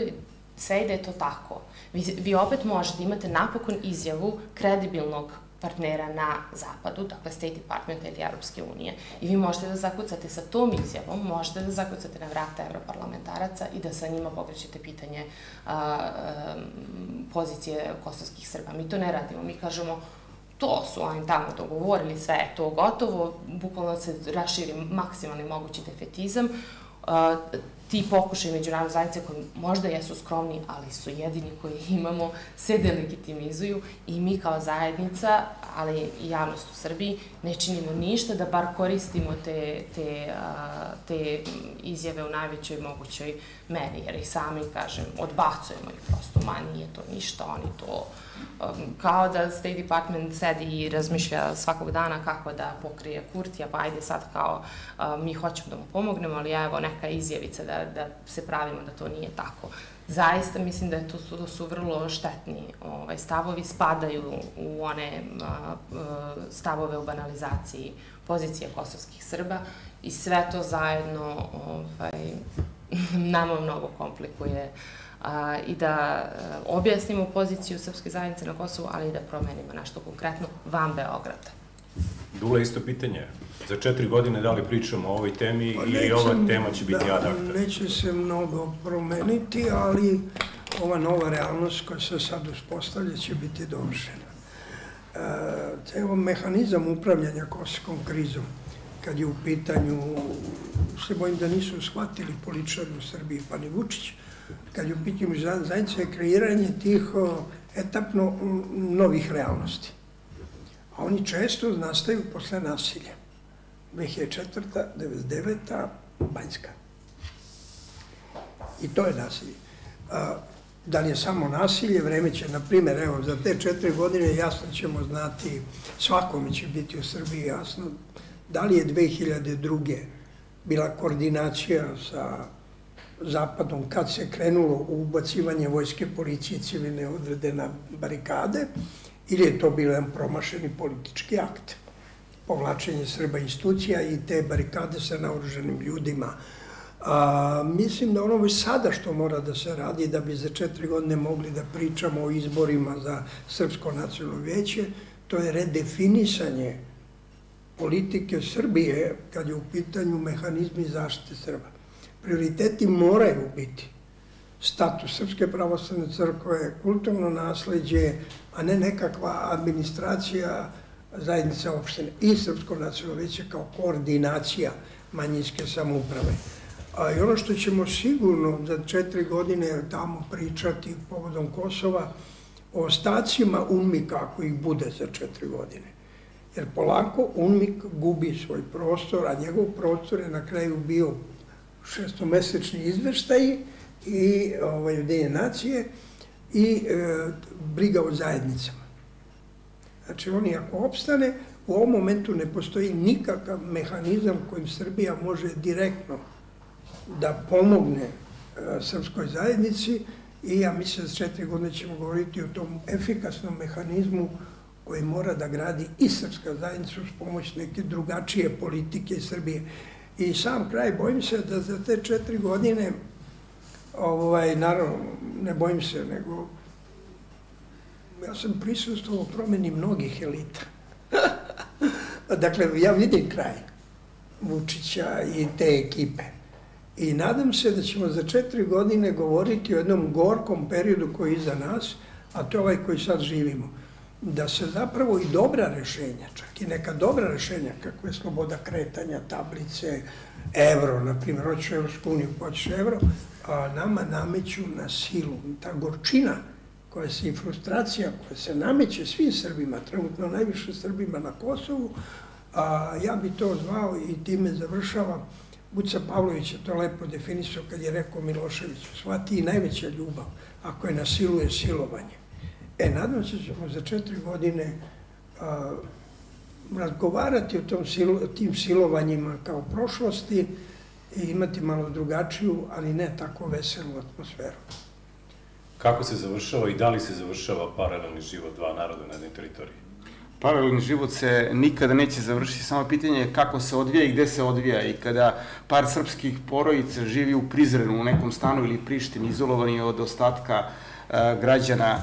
sve i je to tako. Vi, vi opet možete, imate napokon izjavu kredibilnog partnera na zapadu, dakle State Department ili Europske unije, i vi možete da zakucate sa tom izjavom, možete da zakucate na vrata europarlamentaraca i da sa njima pokrećete pitanje a, a, pozicije kosovskih Srba. Mi to ne radimo, mi kažemo to su oni tamo dogovorili, sve je to gotovo, bukvalno se raširi maksimalni mogući defetizam, ti pokušaj međunarodne zajednice koji možda jesu skromni, ali su jedini koji imamo, se delegitimizuju i mi kao zajednica, ali i javnost u Srbiji, ne činimo ništa da bar koristimo te, te, te izjave u najvećoj mogućoj meri, jer ih sami, kažem, odbacujemo ih prosto, ma nije to ništa, oni to kao da State Department sedi i razmišlja svakog dana kako da pokrije Kurtija, pa ajde sad kao mi hoćemo da mu pomognemo, ali evo neka izjavica da da, da se pravimo da to nije tako. Zaista mislim da je to su, to su vrlo štetni ovaj, stavovi, spadaju u one a, stavove u banalizaciji pozicije kosovskih Srba i sve to zajedno ovaj, nama mnogo komplikuje a, i da a, objasnimo poziciju srpske zajednice na Kosovu, ali i da promenimo nešto konkretno van Beograda. Dule, isto pitanje. Za četiri godine da li pričamo o ovoj temi Pa ili neće- ova tema će biti da? Neće se mnogo promeniti, ali ova nova realnost koja se sad uspostavlja će biti dovršena. E, ceo mehanizam upravljanja kosovskom krizom, kad je u pitanju, se bojim da nisu shvatili političari u Srbiji, pa ni Vučić, kad je u pitanju za- zajednice je kreiranje tih etapno novih realnosti. A oni često nastaju posle nasilja. 2004. 99. Banjska. I to je nasilje. Da li je samo nasilje, vreme će, na primjer, evo, za te četiri godine jasno ćemo znati, svakome će biti u Srbiji jasno, da li je 2002. bila koordinacija sa Zapadom kad se krenulo u ubacivanje vojske policije civilne odrede na barikade, ili je to bilo jedan promašeni politički akt povlačenje Srba institucija i te barikade sa naoruženim ljudima. A, mislim da ono već sada što mora da se radi da bi za četiri godine mogli da pričamo o izborima za Srpsko nacionalno vijeće, to je redefinisanje politike Srbije kad je u pitanju mehanizmi zaštite Srba. Prioriteti moraju biti status Srpske pravoslavne crkve, kulturno nasledđe, a ne nekakva administracija zajednice opštine i Srpsko nacionalno vijeće kao koordinacija manjinske samouprave. A i ono što ćemo sigurno za četiri godine tamo pričati povodom Kosova, o ostacima UNMIK ako ih bude za četiri godine. Jer polako UNMIK gubi svoj prostor, a njegov prostor je na kraju bio šestomesečni izveštaji i ovaj, Udenje nacije i e, briga o zajednicama. Znači, oni ako opstane, u ovom momentu ne postoji nikakav mehanizam kojim Srbija može direktno da pomogne e, srpskoj zajednici i ja mislim da četiri godine ćemo govoriti o tom efikasnom mehanizmu koji mora da gradi i srpska zajednica uz pomoć neke drugačije politike Srbije. I sam kraj, bojim se da za te četiri godine, ovaj, naravno, ne bojim se, nego ja sam prisustvovao promeni mnogih elita. dakle, ja vidim kraj Vučića i te ekipe. I nadam se da ćemo za četiri godine govoriti o jednom gorkom periodu koji je iza nas, a to je ovaj koji sad živimo. Da se zapravo i dobra rešenja, čak i neka dobra rešenja, kako je sloboda kretanja, tablice, evro, na primjer, hoćeš Evropsku uniju, hoćeš evro, a nama nameću na silu. Ta gorčina koja se i frustracija koja se nameće svim Srbima, trenutno najviše Srbima na Kosovu, a ja bi to zvao i time završavam, Buca Pavlović je to lepo definisao kad je rekao Miloševiću, shvati i najveća ljubav, ako je nasiluje silovanje. E, nadam se da ćemo za četiri godine a, razgovarati o tom silo, tim silovanjima kao prošlosti i imati malo drugačiju, ali ne tako veselu atmosferu. Kako se završava i da li se završava paralelni život dva naroda na jednoj teritoriji? Paralelni život se nikada neće završiti, samo pitanje je kako se odvija i gde se odvija. I kada par srpskih porodica živi u Prizrenu, u nekom stanu ili Prištini, izolovani od ostatka građana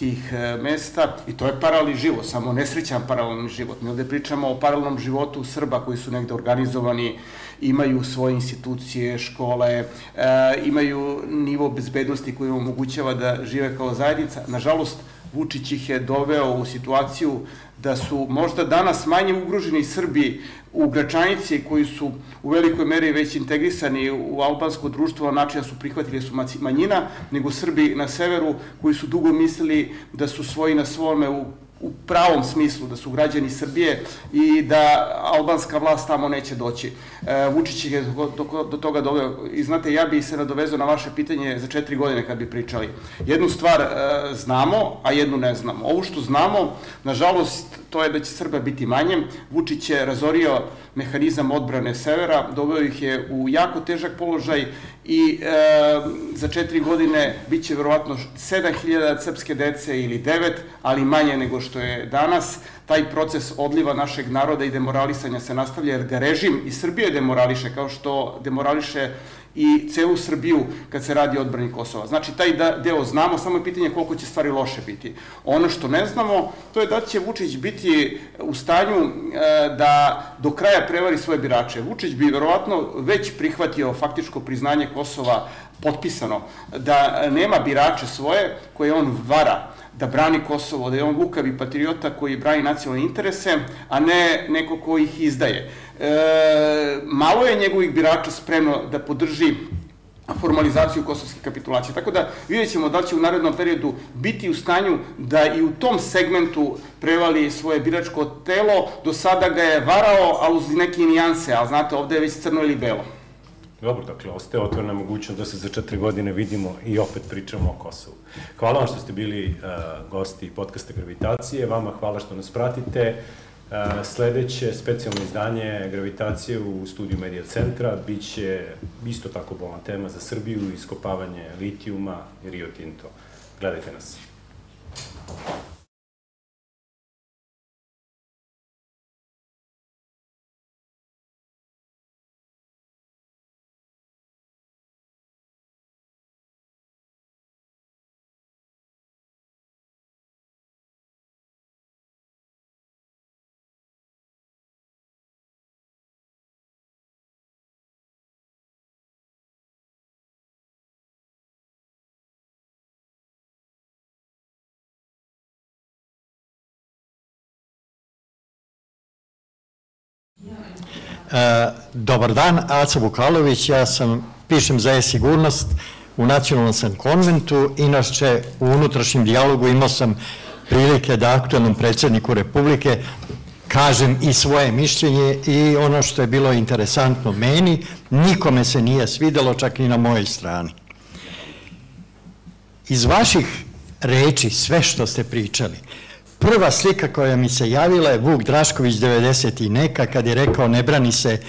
tih e, mesta, i to je paralelni život, samo nesrećan paralelni život. Mi ovde pričamo o paralelnom životu Srba koji su negde organizovani, imaju svoje institucije, škole, e, imaju nivo bezbednosti koji im omogućava da žive kao zajednica. Nažalost, Vučić ih je doveo u situaciju da su možda danas manje ugroženi Srbi u Gračanici koji su u velikoj meri već integrisani u albansko društvo na način da su prihvatili su manjina, nego Srbi na severu koji su dugo mislili da su svoji na svome u u pravom smislu da su građani Srbije i da albanska vlast tamo neće doći. E, Vučić je do, do, do toga doveo. I znate, ja bih se nadovezao na vaše pitanje za četiri godine kad bi pričali. Jednu stvar e, znamo, a jednu ne znamo. Ovo što znamo, nažalost, to je da će Srba biti manje. Vučić je razorio mehanizam odbrane severa, doveo ih je u jako težak položaj i e, za četiri godine bit će verovatno 7000 srpske dece ili 9, ali manje nego što je danas. Taj proces odliva našeg naroda i demoralisanja se nastavlja jer ga režim i Srbije demorališe kao što demorališe i celu Srbiju kad se radi o odbrani Kosova. Znači, taj da, deo znamo, samo je pitanje koliko će stvari loše biti. Ono što ne znamo, to je da će Vučić biti u stanju e, da do kraja prevari svoje birače. Vučić bi verovatno već prihvatio faktičko priznanje Kosova potpisano, da nema birače svoje koje on vara da brani Kosovo, da je on lukavi patriota koji brani nacionalne interese, a ne neko ko ih izdaje. E, malo je njegovih birača spremno da podrži formalizaciju kosovske kapitulacije. Tako da vidjet ćemo da će u narednom periodu biti u stanju da i u tom segmentu prevali svoje biračko telo. Do sada ga je varao, a uz neke nijanse, a znate, ovde je već crno ili belo. Dobro, dakle, ostaje otvorena mogućnost da se za četiri godine vidimo i opet pričamo o Kosovu. Hvala vam što ste bili uh, gosti podcasta Gravitacije, vama hvala što nas pratite. Uh, sledeće specijalno izdanje Gravitacije u studiju Medija centra biće isto tako bolna tema za Srbiju, iskopavanje litijuma i Rio Tinto. Gledajte nas. E, dobar dan, Aca Vukalović, ja sam, pišem za e-sigurnost, u nacionalnom sam konventu, inače u unutrašnjem dijalogu imao sam prilike da aktualnom predsedniku Republike kažem i svoje mišljenje i ono što je bilo interesantno meni, nikome se nije svidelo, čak i na mojoj strani. Iz vaših reči, sve što ste pričali, Prva slika koja mi se javila je Vuk Drašković 90 i neka kad je rekao ne brani se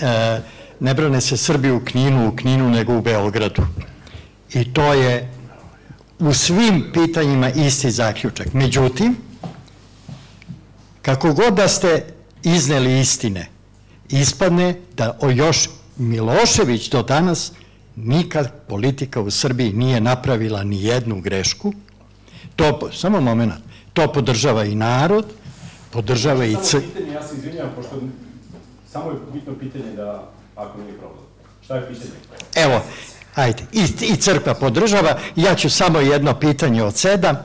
e, ne brane se Srbi u Kninu, u Kninu nego u Beogradu. I to je u svim pitanjima isti zaključak. Međutim, kako god da ste izneli istine, ispadne da o još Milošević do danas nikad politika u Srbiji nije napravila ni jednu grešku. To, samo moment, To podržava i narod, podržava i... Samo pitanje, ja se izvinjam, pošto samo je bitno pitanje da, ako nije problem. Šta je pitanje? Evo, ajde, i, i crkva podržava. Ja ću samo jedno pitanje od sedam.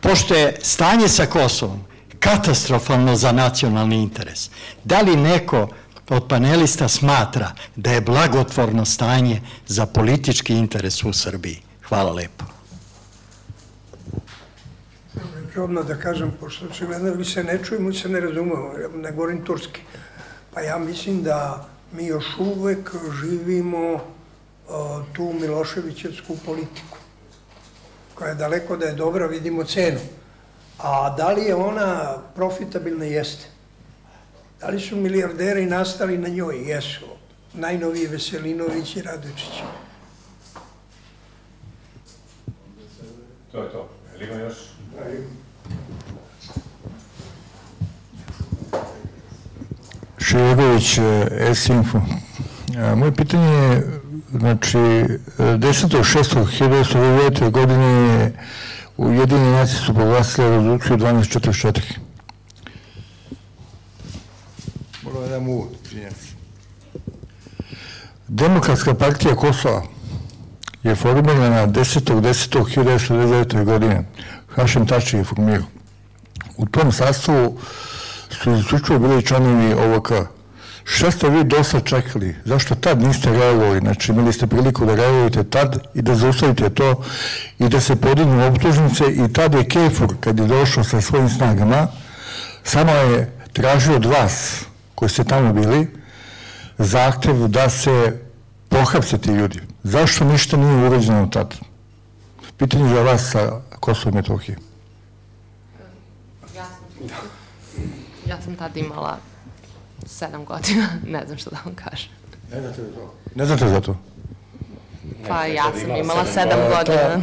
Pošto je stanje sa Kosovom katastrofalno za nacionalni interes, da li neko od panelista smatra da je blagotvorno stanje za politički interes u Srbiji? Hvala lepo odmah da kažem, pošto očigledno vi se ne čujemo i se ne razumemo, ne govorim turski. Pa ja mislim da mi još uvek živimo o, tu Miloševićevsku politiku, koja je daleko da je dobra, vidimo cenu. A da li je ona profitabilna? Jeste. Da li su milijarderi nastali na njoj? Jesu. Najnoviji Veselinović i Radočić. To je to. Ili ima još? Da, Širegović, e, S-Info. E, moje pitanje je, znači, 10.6.1999. godine je Ujedinjeni nacije su proglasili rezoluciju 1244. Moram da dam uvod, Demokratska partija Kosova je formirana 10.10.1999. godine. Hašem Tači je formirao. U tom sastavu su isključivo bili članovi OVK. Šta ste vi dosta čekali? Zašto tad niste reagovali? Znači, imali ste priliku da reagujete tad i da zaustavite to i da se podignu optužnice i tad je Kefur, kad je došao sa svojim snagama, samo je tražio od vas, koji ste tamo bili, zahtev da se pohapse ti ljudi. Zašto ništa nije urađeno tad? Pitanje za vas sa Kosovo i Metohije. Ja sam Ja sam tada imala sedam godina, ne znam što da vam kažem. Ne znate za to? Ne znate za to? Pa Ne, ja sam imala sedam Pa, godina.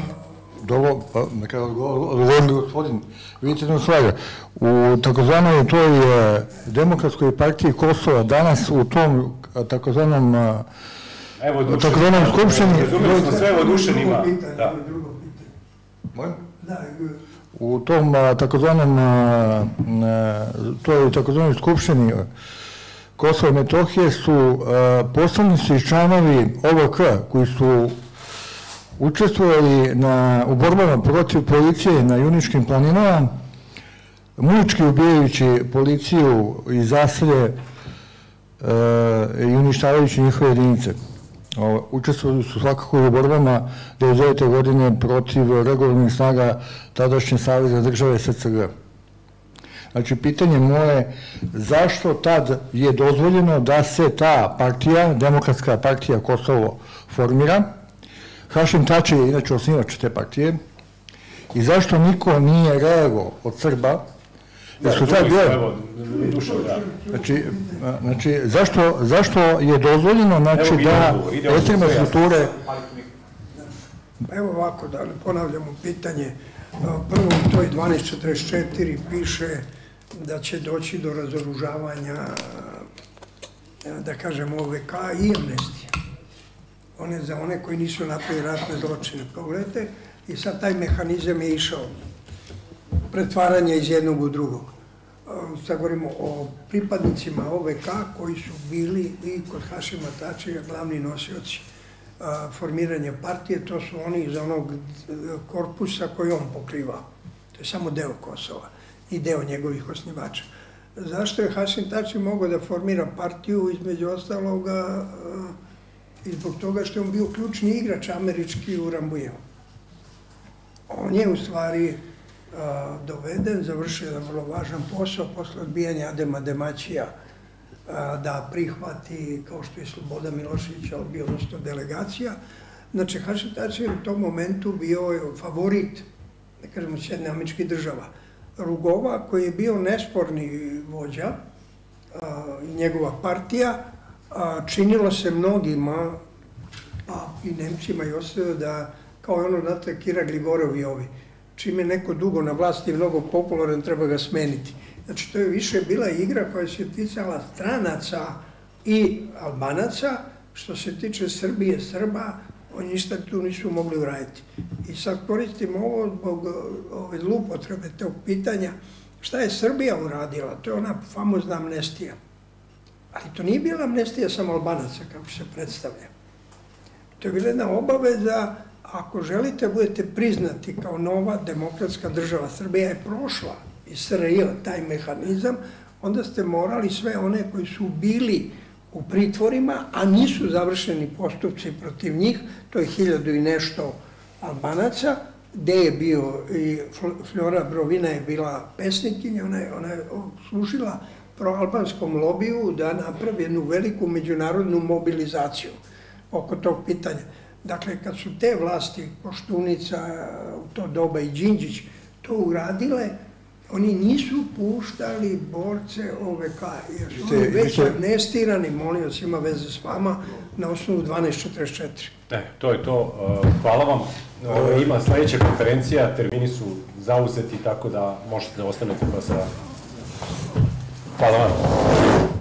Dobro, pa neka odgovorim gospodin. Vidite jednu stvar, u takozvanoj toj e, demokratskoj partiji Kosova danas u tom takozvanom Evo takozvanom skupštini- Razumeli smo sve, evo Dušan ima. Drugo pitanje, Da. drugo pitanje. molim? Da, u tom takozvanom toj takozvanoj skupštini Kosova i Metohije su poslanici članovi OVK koji su učestvovali na, u borbama protiv policije na Juničkim planinama, mučki ubijajući policiju i zaselje i uništavajući njihove jedinice. Učestvovali su svakako u borbama 99. godine protiv regularnih snaga tadašnje Saveza države SCG. Znači, pitanje moje, zašto tad je dozvoljeno da se ta partija, Demokratska partija Kosovo, formira? Hašim Tači je inače osnivač te partije. I zašto niko nije reagovao od Srba? Jer su tad Evo, da. Znači, znači zašto, zašto je dozvoljeno znači, da ekstremne strukture Evo ovako, da ne ponavljamo pitanje. A, Prvo u toj 1244 piše da će doći do razoružavanja, a, da kažem, OVK i amnestije. One za one koji nisu napravili ratne zločine. Pogledajte, i sad taj mehanizam je išao pretvaranje iz jednog u drugog. Sad govorimo o pripadnicima OVK koji su bili i kod Hašima Tačija glavni nosioci formiranja partije, to su oni iz onog e, korpusa koji on pokriva. To je samo deo Kosova i deo njegovih osnivača. Zašto je Hašim Tači mogao da formira partiju, između ostaloga, a, i zbog toga što je on bio ključni igrač američki u Rambujevu. On je u stvari a, doveden, završio jedan vrlo važan posao posle odbijanja Adema Demaćija a, da prihvati, kao što je Sloboda Milošević, ali bio dosta delegacija. Znači, Hašim Tači je u tom momentu bio favorit, da kažemo, Sjedne američkih država. Rugova, koji je bio nesporni vođa, i njegova partija, činilo se mnogima, pa i Nemcima i ostalo, da, kao je ono, znate, Kira Gligorov i ovi, čim je neko dugo na vlasti i mnogo popularan, treba ga smeniti. Znači, to je više bila igra koja se ticala stranaca i albanaca, što se tiče Srbije, Srba, oni ništa tu nisu mogli uraditi. I sad koristim ovo zbog ove zlupotrebe tog pitanja, šta je Srbija uradila? To je ona famozna amnestija. Ali to nije bila amnestija samo albanaca, kako se predstavlja. To je bila jedna obaveza, ako želite budete priznati kao nova demokratska država, Srbija je prošla iz SRJ taj mehanizam, onda ste morali sve one koji su bili u pritvorima, a nisu završeni postupci protiv njih, to je hiljadu i nešto albanaca, gde je bio i Flora Brovina je bila pesnikinja, ona je, ona je služila proalbanskom lobiju da napravi jednu veliku međunarodnu mobilizaciju oko tog pitanja. Dakle, kad su te vlasti, Koštunica, u to doba i Đinđić, to uradile, oni nisu puštali borce OVK, jer su oni već amnestirani, molim vas, ima veze s vama, na osnovu 1244. E, to je to. Uh, Hvala vam. Uh, Ima sledeća konferencija, termini su zauzeti, tako da možete da ostanete pa sa... Hvala vam.